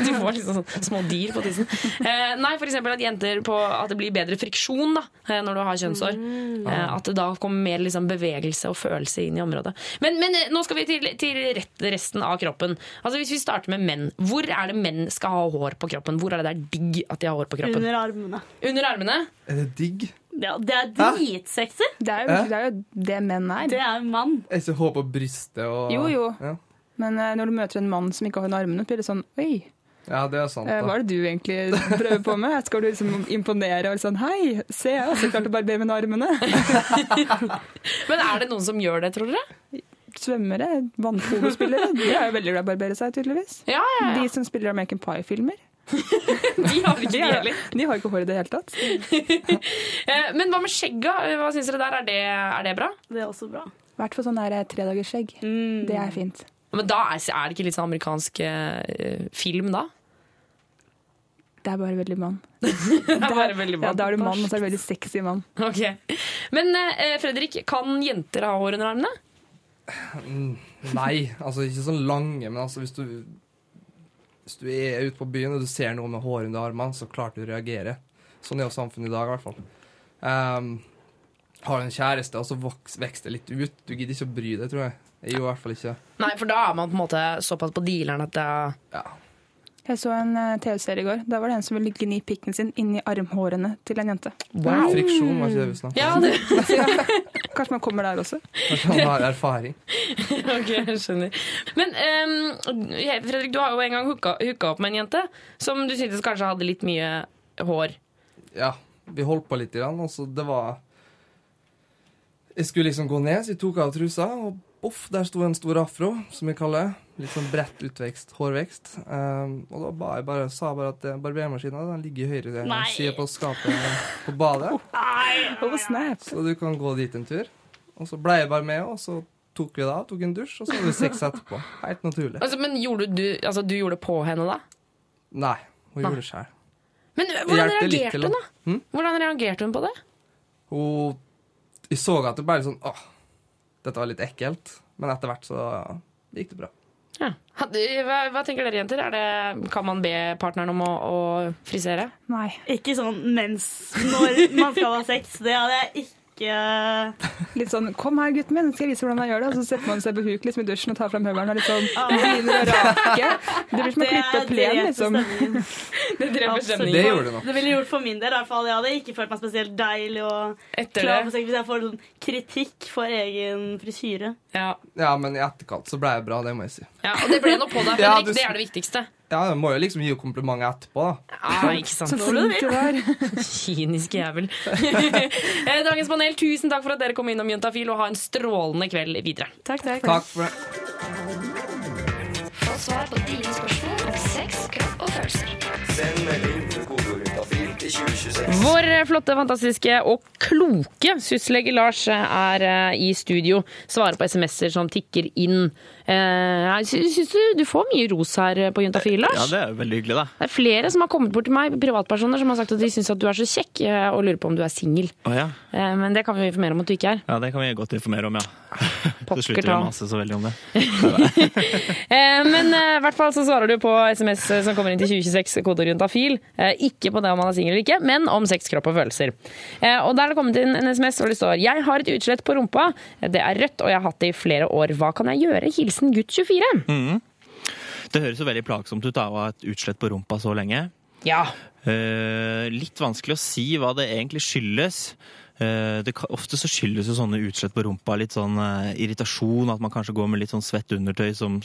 D: du får liksom sånn små dyr på tissen. Eh, nei, eksempel at jenter på At det blir bedre friksjon da, eh, når du har kjønnshår. Eh, at det da kommer mer liksom, bevegelse og følelse inn i området. Men, men eh, nå skal vi til, til rett, resten av kroppen. Altså Hvis vi starter med menn. Hvor er det menn skal ha hår på kroppen? Hvor er det det er digg at de har hår på kroppen?
K: Under armene.
D: Under armene?
J: Er det digg?
K: Ja, det er dritsexy.
A: Det er, jo, det er jo det menn er.
K: Det er mann.
J: Jeg ikke hår på brystet og
A: Jo, jo.
J: Ja,
A: Men uh, når du møter en mann som ikke har armene, blir det sånn Oi,
J: ja det er sant.
A: eh, hva er det du egentlig prøver på med? Skal du liksom imponere og sånn Hei, se, jeg har også klart å barbere med armene. *laughs*
D: Men er det noen som gjør det, tror dere?
A: Svømmere, vannpolospillere, de er jo veldig glad i å barbere seg, tydeligvis.
D: Ja, ja, ja.
A: De som spiller American Pie-filmer. *laughs*
D: De har ikke
A: De, er-
D: heller.
A: de har ikke hår i det hele tatt. *laughs*
D: Eh, Men hva med skjegga? Hva syns dere der? Er det, er det bra?
K: Det er også bra.
A: I hvert fall sånn tredagersskjegg. Mm. Det er fint.
D: Men da er, er det ikke litt sånn amerikansk uh, film, da?
A: Det er bare veldig mann. *laughs*
D: Det er bare veldig mann.
A: Ja, da er du mann, og så er du veldig sexy mann.
D: Ok. Men uh, Fredrik, kan jenter ha hår under armene?
J: Mm, Nei, altså ikke sånn lange, men altså hvis du Hvis du er ute på byen og du ser noe med hår under armene, så klart du reagerer. Sånn er jo samfunnet i dag, i hvert fall. Um, har du en kjæreste, og så vokser det litt ut. Du gidder ikke å bry deg, tror jeg. Jeg gjør i hvert fall ikke
D: Nei, for da er man på en måte såpass på dealeren at det
A: Jeg så en eh, TV-serie i går. Da var det en som ville gni pikken sin inni armhårene til en jente.
J: Wow. Friksjon, var ikke det vi snakket
D: Ja,
J: om?
D: det, *laughs*
A: Kanskje man kommer der også.
J: Kanskje han har erfaring. *laughs*
D: ok, jeg skjønner. Men um, Fredrik, du har jo en gang hooka opp med en jente som du syntes kanskje hadde litt mye hår.
J: Ja, vi holdt på litt, og så det var Jeg skulle liksom gå ned, så jeg tok av trusa, og boff, der sto en stor afro, som jeg kaller det. Litt sånn bredt utvekst, hårvekst. Um, og da ba jeg bare, sa jeg bare at eh, barbermaskina ligger i høyre side på skapet på badet. *laughs*
A: Oh.
J: Så du kan gå dit en tur. Og så ble jeg bare med, og så tok vi det av, tok en dusj, og så hadde vi sex etterpå. Helt naturlig.
D: Altså, men gjorde du, altså, du gjorde det på henne da?
J: Nei, hun
D: Nei.
J: gjorde det sjøl.
D: Men hvordan reagerte
J: litt
D: hun
J: da.
D: da?
J: Hm?
D: Hvordan reagerte hun på det?
J: Hun Jeg så at det bare sånn Åh, dette var litt ekkelt. Men etter hvert så gikk det bra.
D: Ja. Hva, hva tenker dere jenter? Er det, kan man be partneren om å, å frisere?
A: Nei.
K: Ikke sånn mens når man skal ha sex. Det hadde jeg ikke
A: Litt sånn 'kom her, gutten min, skal jeg vise hvordan man gjør det'. Og så setter man seg på huk liksom, i dusjen og tar fram høvelen og litt sånn *laughs* begynner å rake. Det blir som å klippe
K: er
A: plen, liksom. *laughs*
D: Det dreper stemningen.
J: Det gjorde det nok.
K: Det ville gjort for min del. i hvert fall. Jeg hadde ikke følt meg spesielt deilig og
D: Etter
K: klar
D: det.
K: for sex hvis jeg får sånn kritikk for egen frisyre.
D: Ja.
J: Ja, men i etterkant så ble jeg bra, det må jeg si.
D: Ja, og det ble noe på deg,
J: Ja, du-
D: Det er det viktigste.
J: Ja, jeg må jo liksom gi henne komplimenter etterpå, da.
D: Ja, ikke sant. *laughs*
A: Så flink du var. *laughs*
D: Kynisk jævel. *laughs* Eh, Dagens panel, tusen takk for at dere kom innom Juntafil, og ha en strålende kveld videre.
A: Takk, takk.
J: Takk for det.
B: Få svar på dine spørsmål om sex, kropp og følelser.
E: Send melding med kodeord juntafil til 2026.
D: Vår flotte, fantastiske og kloke syslege Lars er eh, i studio. Svarer på SMS-er som tikker inn. Eh, jeg Syns du du får mye ros her på Juntafil, Lars?
F: Ja, det er veldig hyggelig, da.
D: Det er flere som har kommet bort til meg, privatpersoner, som har sagt at de syns at du er så kjekk, eh, og lurer på om du er singel.
F: Oh, ja.
D: Eh, Men det kan vi informere om at du ikke er.
F: ja, det kan vi godt informere om, ja. *laughs*
D: Pokker
F: Så slutter vi å mase så veldig om det. *laughs*
D: Eh, Men eh, i hvert fall så svarer du på SMS som kommer inn til 2026, koder juntafil. Eh, Ikke på det om man er singel eller ikke, men om sex, kropp og følelser. Eh, Og der det kommet inn en SMS hvor det står Jeg har et utslett på rumpa. Det er rødt, og jeg har hatt det i flere år. Hva kan jeg gjøre? Hilsen gutt 24.
F: Mm. Det høres jo veldig plagsomt ut da, å ha et utslett på rumpa så lenge.
D: Ja.
F: Eh, litt vanskelig å si hva det egentlig skyldes. Eh, det, kan- ofte så skyldes jo sånne utslett på rumpa litt sånn eh, irritasjon, at man kanskje går med litt sånn svett undertøy som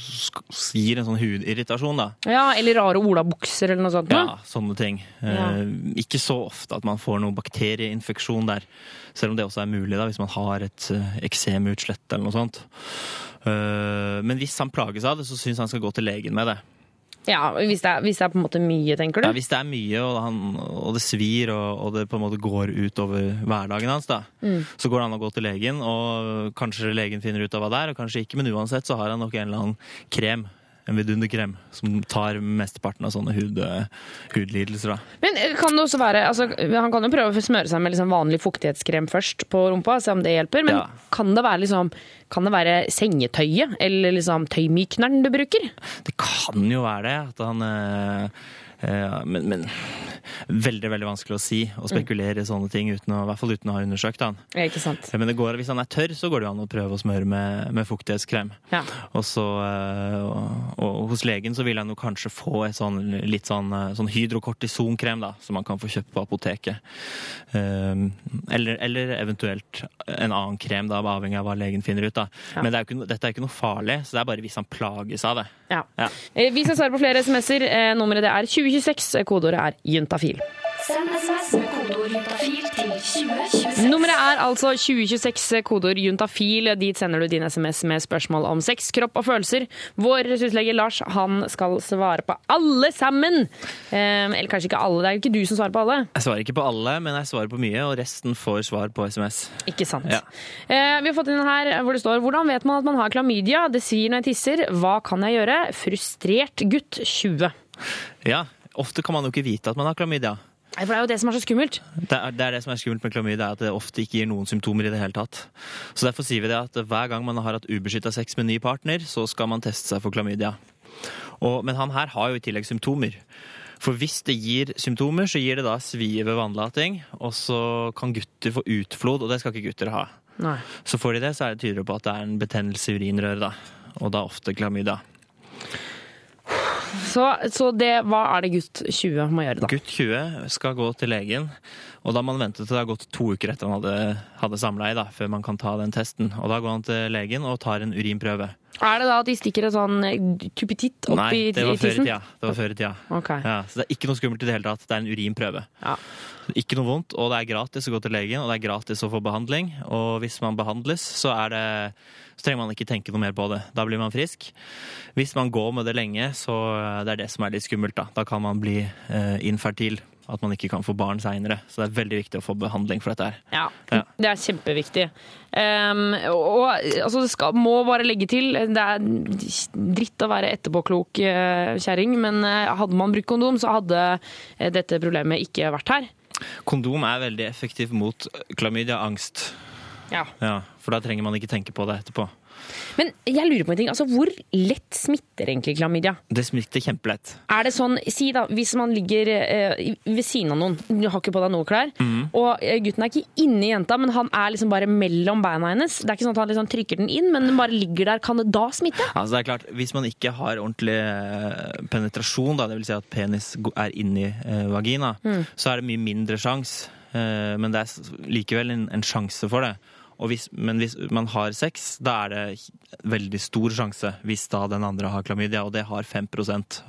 F: gir en sånn hudirritasjon, da.
D: Ja, eller rare olabukser eller noe sånt.
F: Ja, sånne ting. Eh,
D: Ja.
F: Ikke så ofte at man får noe bakterieinfeksjon der, selv om det også er mulig da, hvis man har et uh, eksemutslett eller noe sånt. Eh, men hvis han plages av det, så syns han skal gå til legen med det.
D: Ja, hvis det, er, hvis det er på en måte mye, tenker du?
F: Ja, hvis det er mye, og, han, og det svir, og, og det på en måte går ut over hverdagen hans, da,
D: Mm.
F: så går det an å gå til legen, og kanskje legen finner ut av hva det er, og kanskje ikke, men uansett så har han nok en eller annen krem, en vidunderkrem, som tar mesteparten av sånne hud, hudlidelser. da.
D: Men eh, kan det også være, altså, Han kan jo prøve å smøre seg med liksom vanlig fuktighetskrem først på rumpa, se om det hjelper. Men
F: Ja.
D: kan det være liksom, kan det være sengetøyet eller liksom tøymykneren du bruker?
F: Det kan jo være det, at han Øh, øh, men, men veldig veldig vanskelig å si og spekulere i sånne ting, uten å, i hvert fall uten å ha undersøkt han.
D: Ja, ikke sant?
F: Men det går, hvis han er tørr, så går det jo an å prøve å smøre med, med fuktighetskrem.
D: Ja.
F: Og, så, eh, og, og hos legen så vil han jo kanskje få et sånn, litt sånn, eh, sånn hydrokortisonkrem da, som man kan få kjøpt på apoteket. Um, eller, eller eventuelt en annen krem, da, avhengig av hva legen finner ut. da.
D: Ja.
F: Men det er ikke, dette er ikke noe farlig, så det er bare hvis han plages av det.
D: Ja.
F: Ja.
D: Eh, Vi skal svare på flere SMS-er. Nummeret det er 2026. Kodeordet er juntafil.
B: Send SMS med kodeord juntafil til 2026.
D: Nummeret er altså 2026, kodeord juntafil. Dit sender du din SMS med spørsmål om sex, kropp og følelser. Vår ressurslege Lars han skal svare på alle sammen. Eh, eller kanskje ikke alle, det er jo ikke du som svarer på alle.
F: Jeg svarer ikke på alle, men jeg svarer på mye, og resten får svar på SMS.
D: Ikke sant.
F: Ja.
D: Eh, vi har fått inn her hvor det står Hvordan vet man at man har klamydia? Det sier når jeg tisser. Hva kan jeg gjøre? Frustrert gutt 20.
F: Ja, ofte kan man jo ikke vite at man har klamydia.
D: Nei, For det er jo det som er så skummelt.
F: Det er, det er det som er skummelt med klamydia, er at det ofte ikke gir noen symptomer i det hele tatt. Så derfor sier vi det at hver gang man har hatt ubeskytta sex med ny partner, så skal man teste seg for klamydia. Og, men han her har jo i tillegg symptomer. For hvis det gir symptomer, så gir det da svie ved vannlating, og så kan gutter få utflod, og det skal ikke gutter ha.
D: Nei.
F: Så får de det, så er det tydeligere på at det er en betennelse i urinrøret, da. Og da ofte klamydia.
D: Så, så det, hva er det gutt 20 må gjøre, da?
F: Gutt 20 skal gå til legen, og da må man vente til det har gått to uker etter man hadde, hadde samleie, da, før man kan ta den testen. Og da går han til legen og tar en urinprøve.
D: Er det da at de stikker en sånn tupetitt opp
F: Nei,
D: i, tissen?
F: Nei, Det var før i tida.
D: Okay.
F: Ja, så det er ikke noe skummelt i det hele tatt. Det er en urinprøve. Ikke noe vondt, og det er gratis å gå til legen, og det er gratis å få behandling. Og hvis man behandles, så, er det, så trenger man ikke tenke noe mer på det. Da blir man frisk. Hvis man går med det lenge, så eh, det er det som er litt skummelt. Da, da kan man bli eh, infertil. At man ikke kan få barn seinere. Så det er veldig viktig å få behandling for dette her.
D: Ja,
F: Ja.
D: det er kjempeviktig. Um, og altså, det skal, må bare legge til, det er dritt å være etterpåklok uh, kjerring, men eh, hadde man brukt kondom, så hadde eh, dette problemet ikke vært her.
F: Kondom er veldig effektivt mot klamydia, angst.
D: Ja.
F: Ja, for da trenger man ikke tenke på det etterpå.
D: Men jeg lurer på en ting, altså hvor lett smitter egentlig klamydia?
F: Det smitter kjempelett.
D: Er det sånn, si da, hvis man ligger eh, ved siden av noen, du har ikke på deg noe klær,
F: mm.
D: og eh, gutten er ikke inni jenta, men han er liksom bare mellom beina hennes. Det er ikke sånn at han liksom trykker den inn, men den bare ligger der. Kan det da smitte?
F: Altså det er klart, Hvis man ikke har ordentlig eh, penetrasjon, da, det vil si at penis er inni eh, vagina,
D: Mm.
F: så er det mye mindre sjanse. Eh, men det er likevel en, en sjanse for det. Og hvis, men hvis man har sex, da er det veldig stor sjanse hvis da den andre har klamydia, og det har 5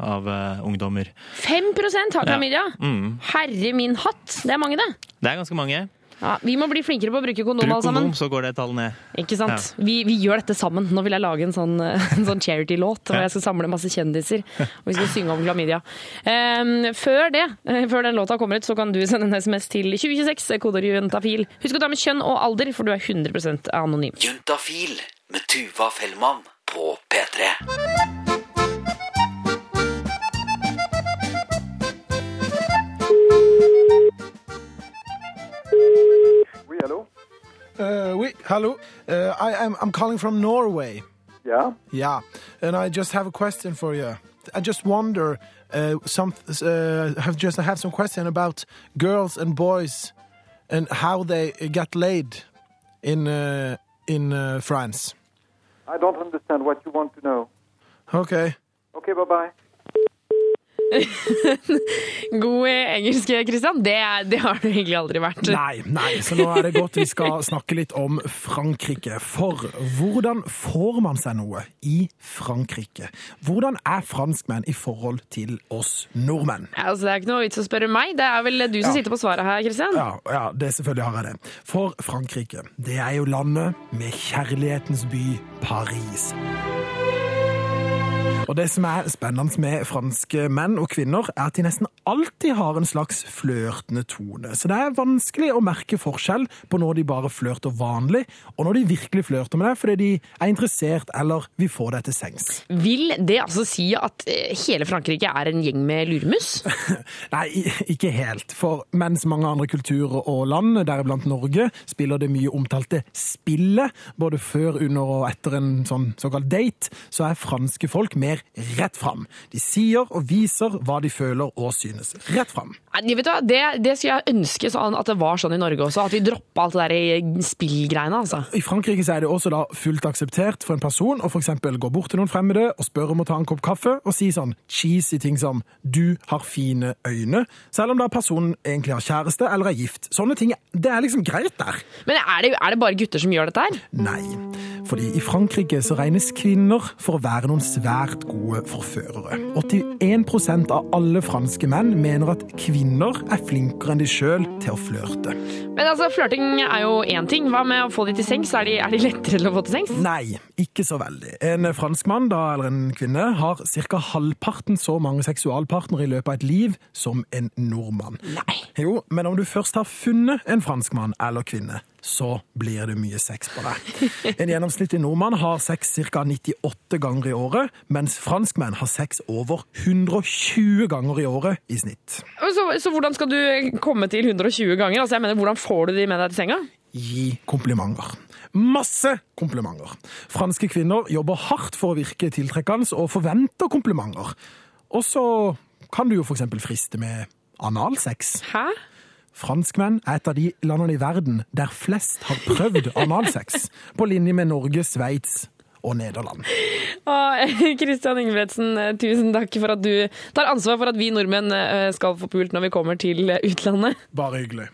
F: av uh, ungdommer.
D: 5% har klamydia!
F: Ja. Mm.
D: Herre min hatt! Det er mange, det.
F: Det er ganske mange.
D: Ja, vi må bli flinkere på å bruke kondom,
F: Bruk
D: alle sammen.
F: Bruk kondom, så går det tallet ned.
D: Ikke sant?
F: Ja.
D: Vi, vi gjør dette sammen. Nå vil jeg lage en sånn, *laughs* en sånn charity-låt hvor jeg skal samle masse kjendiser og vi skal *laughs* synge om klamydia. Um, før det, eh, før den låta kommer ut, så kan du sende en SMS til 2026, koder juntafil. Husk å ta med kjønn og alder, for du er 100% anonym.
C: Juntafil med Tuva Fellmann på P3.
L: Thank hello?
O: Uh, oui, hello. Uh, I am I'm calling from Norway.
L: Yeah?
O: Yeah, and I just have a question for you. I just wonder uh, some uh, have just I have some question about girls and boys and how they get laid in uh, in uh, France.
L: I don't understand what you want to know.
O: Okay.
L: Okay, bye-bye. *laughs*
D: God engelsk, Christian. Det, det har du egentlig aldri vært.
O: Nei, nei, så nå er det godt vi skal snakke litt om Frankrike. For hvordan får man seg noe i Frankrike? Hvordan er franskmenn i forhold til oss nordmenn?
D: Altså, det er ikke noe vits å spørre meg. Det er vel du som
O: Ja.
D: sitter på svaret her, Christian?
O: Ja, ja, det selvfølgelig har jeg det. For Frankrike, det er jo landet med kjærlighetens by Paris. Og det som er spennende med franske menn og kvinner, er at de nesten alltid har en slags flørtende tone. Så det er vanskelig å merke forskjell på når de bare flørter vanlig, og når de virkelig flørter med deg fordi de er interessert eller vil få deg til sengs.
D: Vil det altså si at eh, hele Frankrike er en gjeng med luremus? *laughs*
O: Nei, ikke helt. For mens mange andre kulturer og land, deriblant Norge, spiller det mye omtalte spillet, både før, under og etter en sånn såkalt date, så er franske folk mer rett fram. De sier og viser hva de føler og synes. Rett fram.
D: Nei, vet du? Det, det skulle jeg ønske sånn at det var sånn i Norge også, at vi droppa alt det der spillgreiene. altså.
O: I Frankrike så er det også da fullt akseptert for en person å eksempel gå bort til noen fremmede og spørre om å ta en kopp kaffe, og si sånn cheesy ting som 'du har fine øyne', selv om da personen egentlig har kjæreste eller er gift. Sånne ting, det er liksom greit der.
D: Men er det, er det bare gutter som gjør dette her?
O: Nei, fordi i Frankrike så regnes kvinner for å være noen svært gode forførere. 81% av alle franske menn mener at kvinner er flinkere enn de sjøl til å flørte.
D: Men altså, flørting er jo én ting. Hva med å få de til sengs? Er de, er de lettere til å få til sengs?
O: Nei, ikke så veldig. En franskmann, da, eller en kvinne, har ca. halvparten så mange seksualpartnere i løpet av et liv som en nordmann.
D: Nei.
O: Jo, men om du først har funnet en franskmann eller kvinne, så blir det mye sex på deg. En gjennomsnittlig nordmann har sex ca. 98 ganger i året, mens franskmenn har sex over 120 ganger i året i snitt.
D: Så, så hvordan skal du komme til 120 ganger? Altså, jeg mener, Hvordan får du de med deg til senga?
O: Gi komplimenter. Masse komplimenter. Franske kvinner jobber hardt for å virke tiltrekkende og forventer komplimenter. Og så kan du jo f.eks. friste med analsex.
D: Hæ?
O: Franskmenn er et av de landene i verden der flest har prøvd analsex, på linje med Norge, Sveits og Nederland.
D: Kristian *laughs* Ingebretsen, tusen takk for at du tar ansvar for at vi nordmenn eh, skal få pult når vi kommer til eh, utlandet.
O: Bare hyggelig.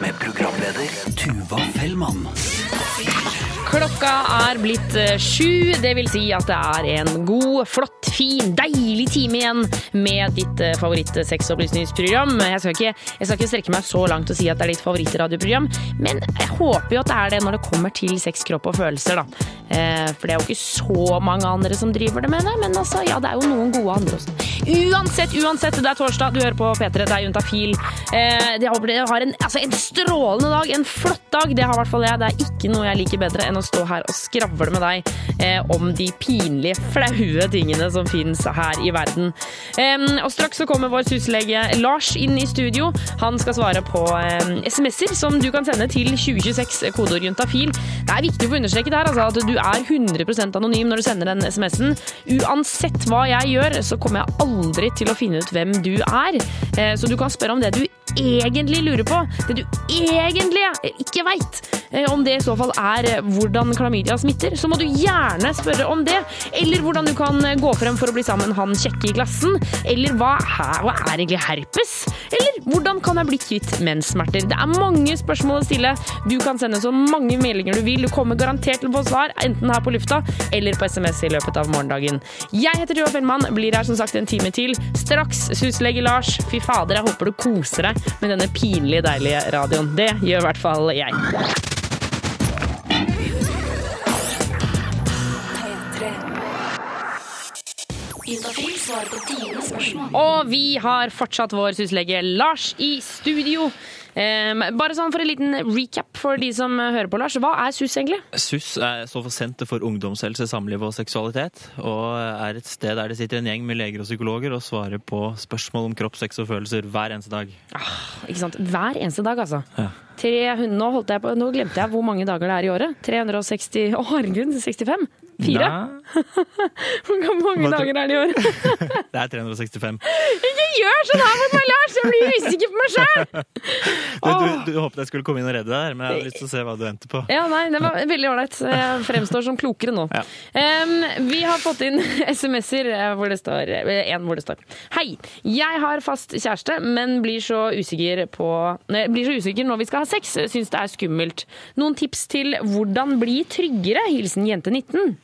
C: Med programleder Tuva Fellmann.
D: Klokka er blitt eh, sju, det vil si at det er en god, flott, fin, deilig time igjen med ditt eh, favoritt-sexopplysningsprogram. Jeg, skal ikke- jeg skal ikke strekke meg så langt og si at det er ditt favorittradioprogram, men jeg håper jo at det er det når det kommer til sex, kropp og følelser, da. Eh, For det er jo ikke så mange andre som driver det med det, men altså, ja, det er jo noen gode andre også. Uansett, uansett, det er torsdag, du hører på P3, det er Juntafil. Eh, Jeg håper dere har en, altså, en strålende dag, en flott dag, det har i hvert fall jeg. Det er ikke noe jeg liker bedre enn å stå her og skravle med deg eh, om de pinlige, flaue tingene som finnes her i verden. Eh, og straks så kommer vår syslege Lars inn i studio. Han skal svare på SMS-er som du kan sende til 2026 kodeord juntafil. Det er viktig å få understreket her altså, at du er 100% anonym når du sender den SMS-en. Uansett hva jeg gjør, så kommer jeg aldri til å finne ut hvem du er. Eh, Så du kan spørre om det du egentlig lurer på, det du egentlig ikke veit. Om det i så fall er eh, hvordan klamydia smitter, så må du gjerne spørre om det. Eller hvordan du kan eh, gå frem for å bli sammen han kjekke i klassen. Eller hva, hva er egentlig herpes? Eller hvordan kan jeg bli kvitt menssmerter? Det er mange spørsmål å stille. Du kan sende så mange meldinger du vil. Du kommer garantert til å få svar, enten her på lufta eller på SMS i løpet av morgendagen. Jeg heter Tuva Fellmann, blir her som sagt en time til. Straks suslege Lars. Fy fader, jeg håper du koser deg med denne pinlig deilige radioen. Det gjør i hvert fall jeg.
B: Juntafil svarer på dine spørsmål.
D: Og vi har fortsatt vår syslege Lars i studio. Um, bare sånn for en liten recap for de som hører på, Lars. Hva er SUS egentlig?
F: SUS er står for Senter for ungdomshelse, samliv og seksualitet, og er et sted der det sitter en gjeng med leger og psykologer og svarer på spørsmål om kropp, sex og følelser hver eneste dag.
D: Ikke sant? Hver eneste dag, altså.
F: Ja.
D: 300, nå, holdt jeg på, nå glemte jeg hvor mange dager det er i året. 360 Å, herregud, 65? Fire? *laughs* Hvor mange dager er det i året? *laughs*
F: det er 365.
D: Ikke gjør sånn her mot meg, Lars! Jeg blir usikker på meg sjøl! *laughs*
F: Du, du, du håpet jeg skulle komme inn og redde deg, men jeg hadde lyst til å se hva du endte på.
D: Ja, nei, det var veldig ålreit. Jeg fremstår som klokere nå. Em, vi har fått inn SMS-er eh, hvor det står eh, En hvor det står Hei, jeg har fast kjæreste, men blir så usikker på nei, Blir så usikker når vi skal ha sex. Syns det er skummelt. Noen tips til hvordan bli tryggere? Hilsen jente 19.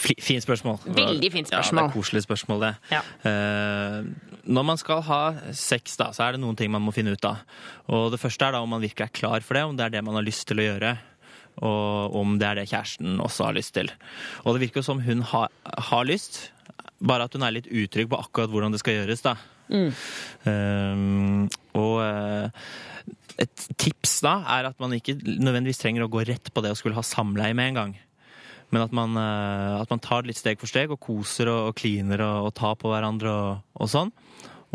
F: Fi- Fint spørsmål.
D: Veldig fint
F: Ja, det er koselig spørsmål, det. Eh, når man skal ha sex, da, så er det noen ting man må finne ut av. Og det første er da om man virkelig er klar for det, om det er det man har lyst til å gjøre. Og om det er det kjæresten også har lyst til. Og det virker som hun har, har lyst, bare at hun er litt utrygg på akkurat hvordan det skal gjøres, da.
D: Mm.
F: Um, og eh, et tips da er at man ikke nødvendigvis trenger å gå rett på det å skulle ha samleie med en gang. Men at man, eh, at man tar det litt steg for steg og koser og, kliner og, og tar på hverandre og, og sånn.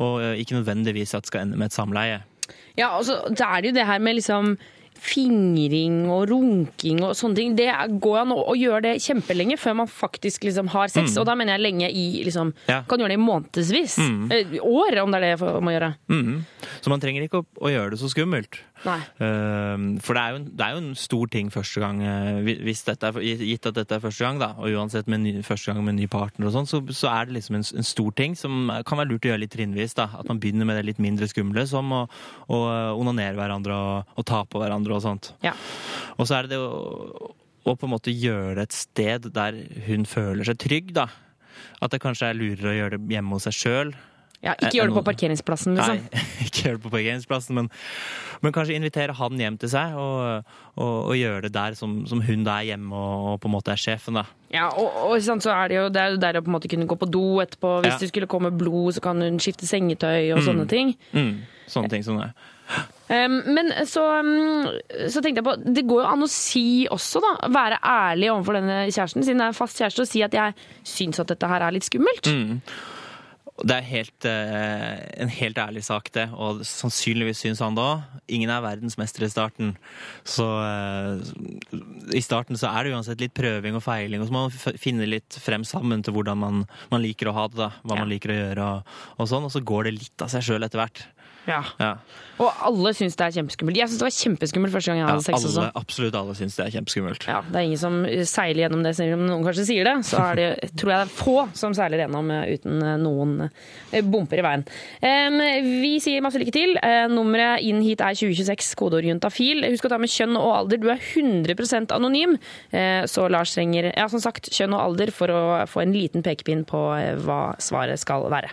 F: Og eh, ikke nødvendigvis at det skal ende med et samleie.
D: Ja, altså, så da er det jo det her med liksom fingring og runking og sånne ting. Det går an å, å gjøre det kjempelenge før man faktisk liksom har sex.
F: Mm.
D: Og da mener jeg lenge i liksom
F: Ja.
D: Kan gjøre det i månedsvis.
F: Mm.
D: Eh, År, om det er det jeg må gjøre.
F: Mm. Så man trenger ikke å, å gjøre det så skummelt.
D: Nei.
F: Uh, for det er, jo, en- det er jo en stor ting første gang, eh, hvis dette er, gitt at dette er første gang, da, og uansett med ny, første gang med ny partner og sånn, så, så er det liksom en, en stor ting som kan være lurt å gjøre litt trinnvis. da, At man begynner med det litt mindre skumle, som å, å onanere hverandre og, og ta på hverandre hverandre og sånt. Og så er det det å, å på en måte gjøre det et sted der hun føler seg trygg, da. At det kanskje er lurere å gjøre det hjemme hos seg sjøl.
D: Ja, ikke gjør det på parkeringsplassen, liksom.
F: Nei, *laughs* ikke gjør det på parkeringsplassen, men, men kanskje invitere han hjem til seg, og, og, og gjøre det der som, som hun da er hjemme og, og på en måte er sjefen, da.
D: Ja, og, og så er det jo det er jo der å på en måte kunne gå på do etterpå. Hvis
F: Ja.
D: det skulle komme blod, så kan hun skifte sengetøy og
F: Mm.
D: sånne ting.
F: Mm, sånne ting som det.
D: Um, men så, um, så tenkte jeg på Det går jo an å si også, da. Være ærlig overfor denne kjæresten, siden det er en fast kjæreste, og si at jeg syns at dette her er litt skummelt.
F: Mm. Det er helt, eh, en helt ærlig sak, det. Og sannsynligvis syns han det òg. Ingen er verdensmester i starten. Så eh, i starten så er det uansett litt prøving og feiling, og så må man finne litt frem sammen til hvordan man, man liker å ha det. da. Hva man liker å gjøre og, og sånn. Og så går det litt av seg sjøl etter hvert.
D: Ja.
F: Ja.
D: Og alle syns det er kjempeskummelt. Jeg syns det var kjempeskummelt første gang jeg
F: Ja,
D: hadde sex også.
F: alle, absolutt alle syns det er kjempeskummelt.
D: Ja, det er ingen som seiler gjennom det, selv om noen kanskje sier det. Så det, *laughs* tror jeg det er få som seiler gjennom eh, uten eh, noen eh, bumper i veien. Um, vi sier masse lykke til. Uh, Nummeret inn hit er 2026, kodeord juntafil. Husk å ta med kjønn og alder. Du er 100% anonym, Uh, så Lars trenger ja, som sagt, kjønn og alder for å få en liten pekepinn på hva svaret skal være.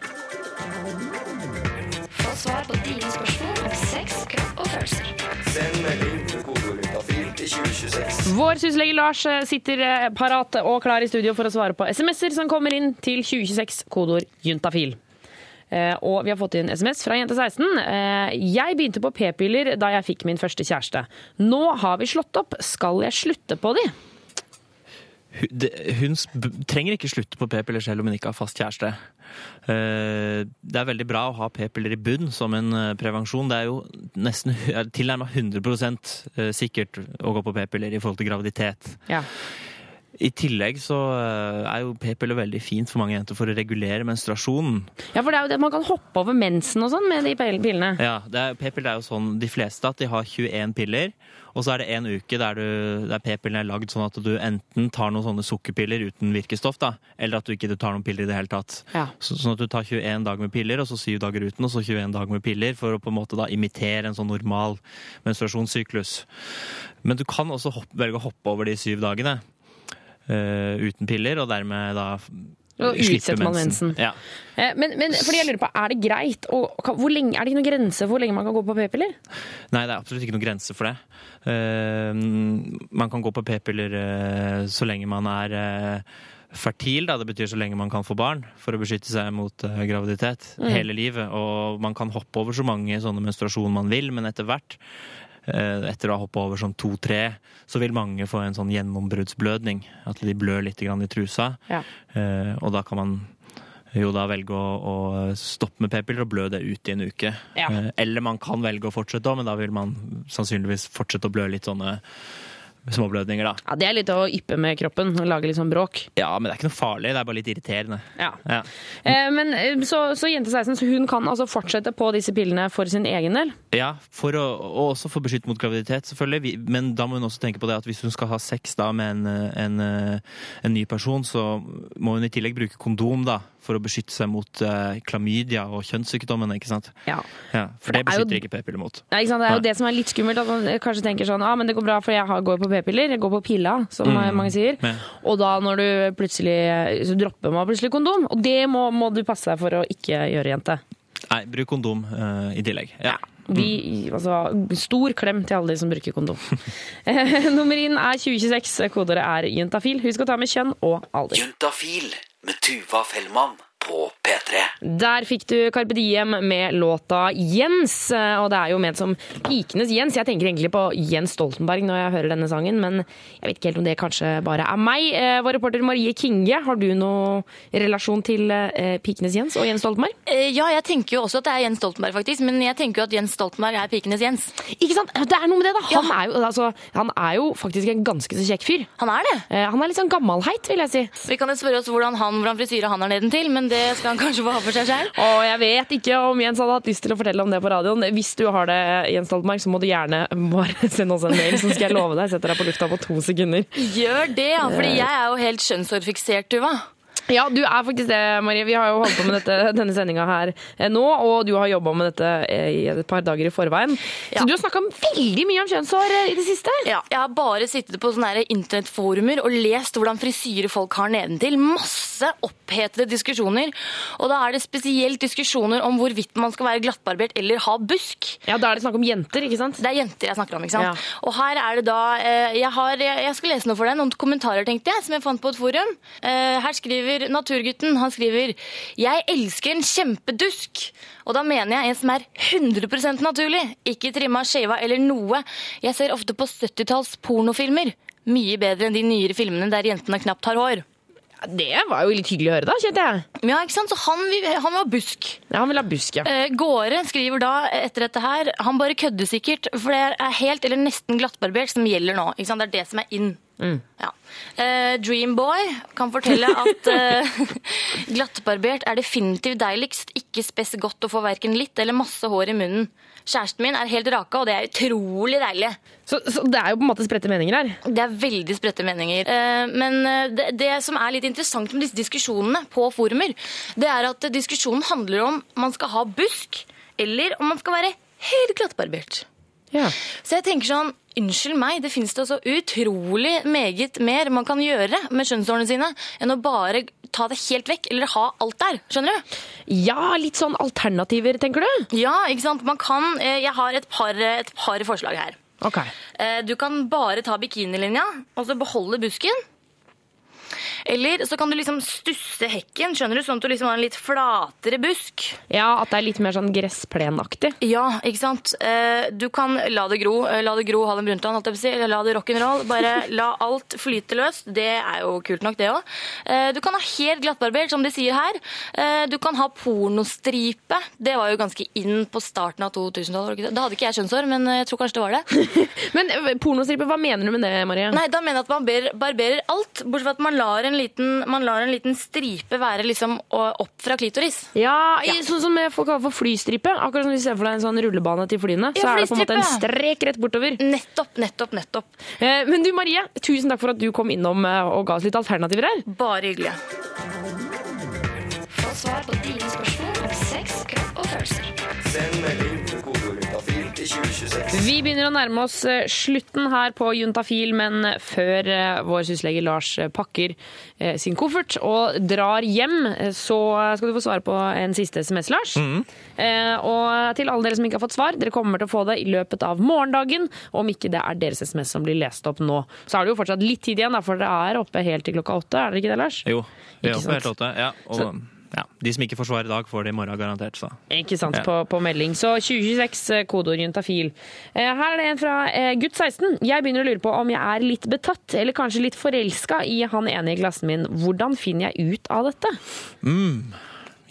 B: Få svar på dine spørsmål om sex, kropp og følelser.
E: Send melding til kodeord juntafil til 2026.
D: Vår syslege Lars eh, sitter eh, parat og klar i studio for å svare på SMS-er som kommer inn til 2026, kodeord juntafil. Eh, Og vi har fått inn SMS fra jente 16. Eh, Jeg begynte på p-piller da jeg fikk min første kjæreste. Nå har vi slått opp. Skal jeg slutte på de?
F: Hun, trenger ikke slutte på p-piller selv om hun ikke har fast kjæreste. Eh, Det er veldig bra å ha p-piller i bunn som en eh, prevensjon. Det er jo nesten tilnærma 100 eh, sikkert å gå på p-piller i forhold til graviditet.
D: Ja.
F: I tillegg så eh, er jo p-piller veldig fint for mange jenter for å regulere menstruasjonen.
D: Ja, for det er jo det man kan hoppe over mensen og sånn med de pillene.
F: Ja, er- P-piller er jo sånn de fleste at de har 21 piller, og så er det en uke der, du, der p-pillene er lagd sånn at du enten tar noen sånne sukkerpiller uten virkestoff, da, eller at du ikke tar noen piller i det hele tatt.
D: Ja.
F: Så, sånn at du tar 21 dager med piller, og så 7 dager uten, og så 21 dager med piller, for å på en måte da imitere en sånn normal menstruasjonssyklus. Men du kan også hoppe, velge å hoppe over de syv dagene uten piller, og dermed da
D: Og utsetter man mensen.
F: Ja.
D: Eh, Men, men fordi jeg lurer på, er det greit? Og, hvor lenge, er det ikke noen grense for hvor lenge man kan gå på p-piller?
F: Nei, det er absolutt ikke noen grense for det. Uh, man kan gå på p-piller uh, så lenge man er uh, fertil, da. det betyr så lenge man kan få barn, for å beskytte seg mot eh, graviditet
D: Mm.
F: hele livet. Og man kan hoppe over så mange sånne menstruasjoner man vil, men etter hvert, eh, etter å ha hoppa over sånn to-tre, så vil mange få en sånn gjennombruddsblødning. At de blør litt grann i trusa.
D: Ja.
F: Eh, og da kan man jo da velge å, å stoppe med p-piller og blø det ut i en uke.
D: Ja.
F: Eh, Eller man kan velge å fortsette, òg, men da vil man sannsynligvis fortsette å blø litt sånne småblødninger, da.
D: Ja, Det er litt å yppe med kroppen og lage litt sånn bråk.
F: Ja, men det er ikke noe farlig, det er bare litt irriterende.
D: Ja.
F: Ja.
D: Eh, Men eh, så, så jente 16, så hun kan altså fortsette på disse pillene for sin egen del?
F: Ja, for å, og også for beskytt mot graviditet, selvfølgelig. Men da må hun også tenke på det at hvis hun skal ha sex da med en, en, en ny person, så må hun i tillegg bruke kondom da, for å beskytte seg mot uh, klamydia og kjønnssykdommene, ikke sant?
D: Ja.
F: ja for det
D: Det beskytter jo-
F: ikke p-piller mot.
D: Ja, ikke sant? Det er jo
F: Nei.
D: det som er litt skummelt. At man kanskje tenker sånn ah, men det går bra, for jeg går på p-piller. Jeg går på pilla, som
F: Mm.
D: mange sier.
F: Ja.
D: Og da når du plutselig så dropper man plutselig kondom. Og det må, må du passe deg for å ikke gjøre, jente.
F: Nei, bruk kondom uh, i tillegg. Ja.
D: Vi, altså, stor klem til alle de som bruker kondom. Eh, *laughs* *laughs* Nummer inn er 2026. Kodeordet er juntafil. Husk å ta med kjønn og alder.
C: Juntafil med Tuva Fellmann på P3.
D: Der fikk du Carpe Diem med låta Jens, og det er jo ment som pikenes Jens. Jeg tenker egentlig på Jens Stoltenberg når jeg hører denne sangen, men jeg vet ikke helt om det kanskje bare er meg. Eh, Vår reporter Marie Kinge, har du noe relasjon til eh, pikenes Jens og Jens Stoltenberg?
H: Eh, Ja, jeg tenker jo også at det er Jens Stoltenberg, faktisk. Men jeg tenker jo at Jens Stoltenberg er pikenes Jens.
D: Ikke sant? Det er noe med det, da. Han, er, jo, altså, han er jo faktisk en ganske så kjekk fyr.
H: Han er det.
D: Eh, Han er litt sånn gammalheit, vil jeg si.
H: Vi kan jo spørre oss hvordan han, hvordan frisyra han er nedentil, men det skal han kanskje få ha for seg selv.
D: Jeg vet ikke om Jens hadde hatt lyst til å fortelle om det på radioen. Hvis du har det, Jens Stoltenberg, så må du gjerne bare *laughs* sende oss en mail, så skal jeg love deg. Jeg setter deg på lufta på to sekunder.
H: Gjør det, fordi jeg er jo helt kjønnshårfiksert, Tuva.
D: Ja, du er faktisk det, Marie. Vi har jo holdt på med dette, *laughs* denne sendinga her eh, nå, og du har jobba med dette eh, i et par dager i forveien. Så du har snakka veldig mye om kjønnshår eh, i det siste.
H: Ja, jeg har bare sittet på sånne internettforumer og lest hvordan frisyre folk har nedentil. Masse opphetede diskusjoner. Og da er det spesielt diskusjoner om hvorvidt man skal være glattbarbert eller ha busk.
D: Ja, Da er det snakk om jenter, ikke sant?
H: Det er jenter jeg snakker om, ikke sant.
D: Ja.
H: Og her er det da jeg, har, jeg, skal lese noe for deg, noen kommentarer, tenkte jeg, som jeg fant på et forum. Her skriver Naturgutten, han skriver Jeg elsker en kjempedusk. Og da mener jeg en som er 100% naturlig. Ikke trimma, skjeva eller noe. Jeg ser ofte på 70-talls pornofilmer. Mye bedre enn de nyere filmene der jentene knapt har hår.
D: Det var jo litt hyggelig å høre, da, kjente jeg.
H: Ja, ikke sant? Så han, vil- han ha busk.
D: Ja, han vil ha busk, ja.
H: Eh, Gårde skriver da etter dette her Han bare kødder sikkert, for det er helt eller nesten glattbarbert som gjelder nå. Ikke sant? Det er det som er in. Ja. Eh, Dreamboy kan fortelle at eh, *laughs* glattbarbert er definitivt deiligst. Ikke spes godt å få verken litt eller masse hår i munnen. Kjæresten min er helt raka, og det er utrolig deilig.
D: Så, så det er jo på en måte spredte meninger her?
H: Det er veldig spredte meninger. Eh, Men eh, det, det som er litt interessant med disse diskusjonene på forumer, det er at diskusjonen handler om man skal ha busk, eller om man skal være helt glattbarbert. Så jeg tenker sånn, unnskyld meg, det finnes det så utrolig meget mer man kan gjøre med kjønnshårene sine, enn å bare ta det helt vekk, eller ha alt der. Skjønner du?
D: Ja, litt sånn alternativer, tenker du?
H: Ja, ikke sant. Man kan, eh, jeg har et par, et par forslag her.
D: Ok.
H: Eh, Du kan bare ta bikinilinja, og så beholde busken. Eller så kan du liksom stusse hekken, skjønner du, sånn at du liksom har en litt flatere busk.
D: Ja, at det er litt mer sånn gressplenaktig.
H: Ja, ikke sant? Eh, Du kan la det gro, eh, la det gro Harlem Brundtland, holdt jeg på å si, eller la det rock'n'roll. Bare *laughs* la alt flyte løst. Det er jo kult nok, det òg. Du kan ha helt glattbarbert, som de sier her. Eh, Du kan ha pornostripe. Det var jo ganske inn på starten av 2000-tallet. var det ikke det? Da hadde ikke jeg kjønnshår, men eh, jeg tror kanskje det var det. *laughs*
D: Men eh, pornostripe, hva mener du med det, Marie?
H: Nei, da mener jeg at man barberer alt, bortsett fra at man lar en liten, man lar en liten stripe være liksom opp fra klitoris.
D: Ja, i, sånn som vi kaller for flystripe. Akkurat som vi ser for deg en sånn rullebane til flyene. Så er det på en måte en strek rett bortover.
H: Nettopp, nettopp, nettopp.
D: Eh, men du Marie, tusen takk for at du kom innom eh, og ga oss litt alternativer her.
H: Bare hyggelig.
B: Få svar på dine spørsmål om sex, kropp og følelser.
E: Send melding
D: Vi begynner å nærme oss eh, slutten her på Juntafil, men før eh, vår syslege Lars eh, pakker eh, sin koffert og drar hjem, eh, så skal du få svare på en siste SMS, Lars. Eh, Og til alle dere som ikke har fått svar, dere kommer til å få det i løpet av morgendagen. Om ikke det er deres SMS som blir lest opp nå. Så er det jo fortsatt litt tid igjen, for dere er oppe helt til klokka åtte, er dere ikke det, Lars?
F: Jo, vi er oppe helt
D: sant?
F: åtte. Ja, og,
D: Så-
F: ja, de som ikke får svar i dag, får det i morgen garantert. Så.
D: Ikke sant,
F: Ja.
D: på, på melding. Så 2026, eh, kodeord juntafil. Eh, Her er det en fra eh, gutt 16. Jeg begynner å lure på om jeg er litt betatt, eller kanskje litt forelska i han ene i klassen min. Hvordan finner jeg ut av dette?
F: Mm.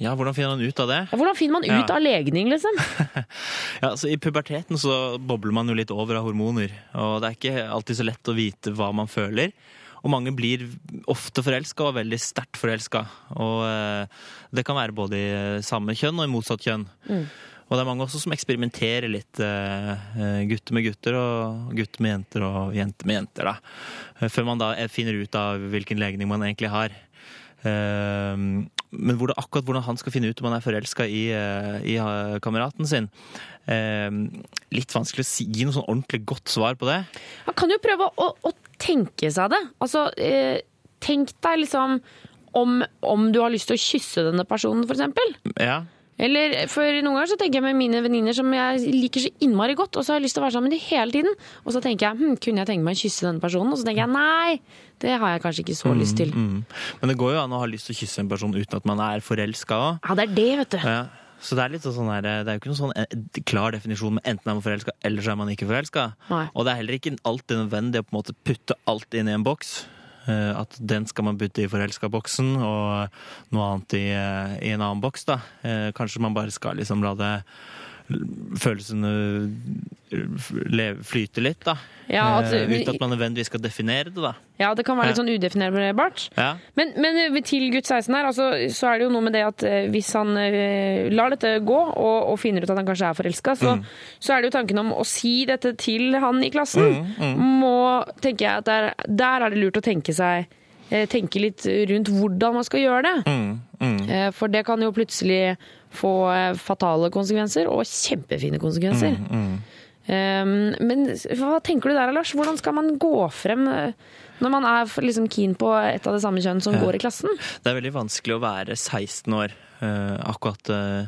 F: Ja, hvordan finner man ut av det?
D: Ja, Hvordan finner man ut
F: Ja.
D: av legning, liksom? *laughs*
F: Ja, så I puberteten så bobler man jo litt over av hormoner, og det er ikke alltid så lett å vite hva man føler. Og mange blir ofte forelska og veldig sterkt forelska. Og eh, det kan være både i samme kjønn og i motsatt kjønn.
D: Mm.
F: Og det er mange også som eksperimenterer litt. eh, eh, gutter med gutter og gutter med jenter og jenter med jenter. da. Eh, Før man da eh, finner ut av hvilken legning man egentlig har. Eh, Men akkurat hvordan han skal finne ut om han er forelska i, eh, i eh, kameraten sin eh, Litt vanskelig å si, gi noe sånn ordentlig godt svar på det.
D: Man kan jo prøve å, å tenke seg det. Altså, eh, tenk deg liksom om, om du har lyst til å kysse denne personen, eksempel.
F: Ja.
D: Eller for noen ganger så tenker jeg med mine venninner som jeg liker så innmari godt, og så har jeg lyst til å være sammen med dem hele tiden. Og så tenker jeg hm, kunne jeg tenke meg å kysse denne personen? Og så tenker jeg nei, det har jeg kanskje ikke så lyst til.
F: Mm, mm. Men det går jo an å ha lyst til å kysse en person uten at man er forelska òg.
D: Ja, det er det, vet du.
F: Ja. Så det er litt sånn her, det er jo ikke noen sånn eh, klar definisjon med enten er man forelska eller så er man ikke forelska. Og det er heller ikke alltid nødvendig å på en måte putte alt inn i en boks. Eh, At den skal man putte i forelska-boksen, og noe annet i, eh, i en annen boks. da. Kanskje man bare skal liksom la det følelsene flyter litt, da.
D: Ja, at-
F: Eh, uten at man nødvendigvis skal definere det, da.
D: Ja, det kan være litt sånn udefinerbart.
F: Ja.
D: Men, men eh, til gutt 16 her, altså, så er det jo noe med det at eh, hvis han eh, lar dette gå, og, og finner ut at han kanskje er forelska, så,
F: Mm.
D: så er det jo tanken om å si dette til han i klassen.
F: Mm, mm.
D: Må, tenker jeg at der, der er det lurt å tenke seg eh, tenke litt rundt hvordan man skal gjøre det.
F: Mm, mm.
D: Eh, For det kan jo plutselig få eh, fatale konsekvenser, og kjempefine konsekvenser.
F: Mm, mm.
D: Men hva tenker du der, Lars? Hvordan skal man gå frem eh, når man er liksom keen på et av det samme kjønn som går i klassen?
F: Det er veldig vanskelig å være 16 år. Uh, akkurat, uh,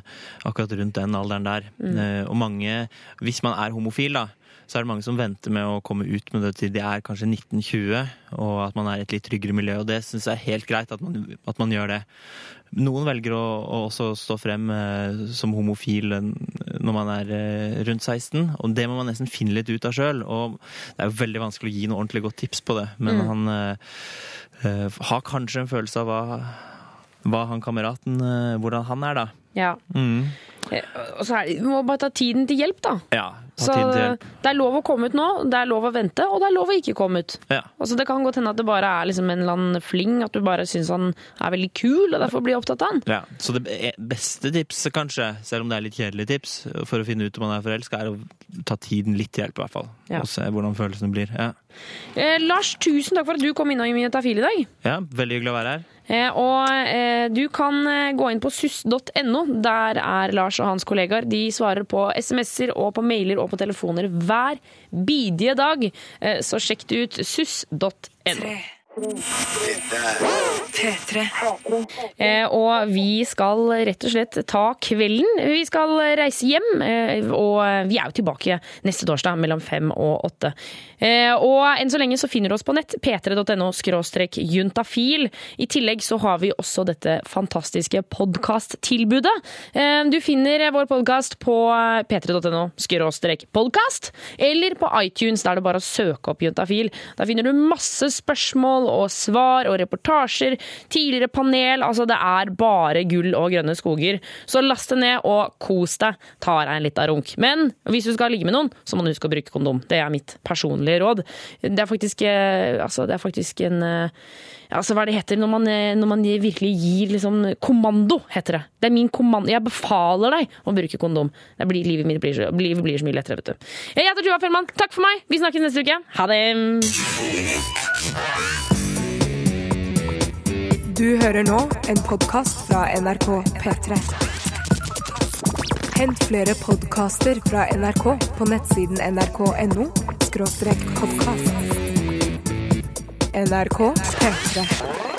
F: akkurat rundt den alderen der.
D: Mm.
F: Uh, og mange, hvis man er homofil, da, så er det mange som venter med å komme ut med det til de er kanskje 1920, og at man er i et litt tryggere miljø. Og det syns jeg er helt greit at man, at man gjør det. Noen velger å, å også stå frem eh, som homofil når man er eh, rundt 16, og det må man nesten finne litt ut av sjøl. Og det er jo veldig vanskelig å gi noe ordentlig godt tips på det, men
D: Mm.
F: han eh, eh, har kanskje en følelse av hva, hva han kameraten eh, Hvordan han er, da.
D: Ja.
F: Mm.
D: Eh, Og så er det, du må bare ta tiden til hjelp, da.
F: Ja.
D: Så det er lov å komme ut nå, det er lov å vente, og det er lov å ikke komme ut.
F: Ja.
D: Altså, det kan godt hende at det bare er liksom en eller annen fling, at du bare syns han er veldig kul, og derfor blir opptatt av han.
F: Ja, så det beste tipset, kanskje, selv om det er litt kjedelig tips, for å finne ut om man er forelska, er å ta tiden litt til hjelp, i hvert fall.
D: Ja.
F: Og se hvordan følelsene blir. Ja.
D: Eh, Lars, tusen takk for at du kom innom i Minetafil i dag.
F: ja, veldig hyggelig å være her.
D: Eh, og eh, du kan eh, gå inn på suss.no. Der er Lars og hans kollegaer. De svarer på SMS-er og på mailer og på telefoner hver bidige dag. Så sjekk det ut. suss.no. Eh, og vi skal rett og slett ta kvelden. Vi skal reise hjem, eh, og vi er jo tilbake neste torsdag mellom fem og åtte. Eh, og enn så lenge så finner du oss på nett, p3.no skråstrek juntafil. I tillegg så har vi også dette fantastiske podkasttilbudet. Eh, du finner vår podkast på p3.no skråstrek podkast, eller på iTunes, der det bare er å søke opp Juntafil. Der finner du masse spørsmål og svar og reportasjer, tidligere panel, altså det er bare gull og grønne skoger. Så last det ned og kos deg, ta deg en liten runk. Men hvis du skal ligge med noen, så må du huske å bruke kondom. Det er mitt personlige råd. Det er faktisk, eh, altså, det er faktisk en eh, Altså, hva det heter når man, eh, når man virkelig gir liksom kommando, heter det. Det er min kommando. Jeg befaler deg å bruke kondom. Det blir, livet mitt blir livet blir så mye lettere, vet du. Jeg heter Tuva Fellmann. Takk for meg. Vi snakkes neste uke. Ha det.
P: Du hører nå en podkast fra NRK P3. Hent flere podkaster fra NRK på nettsiden nrk.no podkast. NRK P3.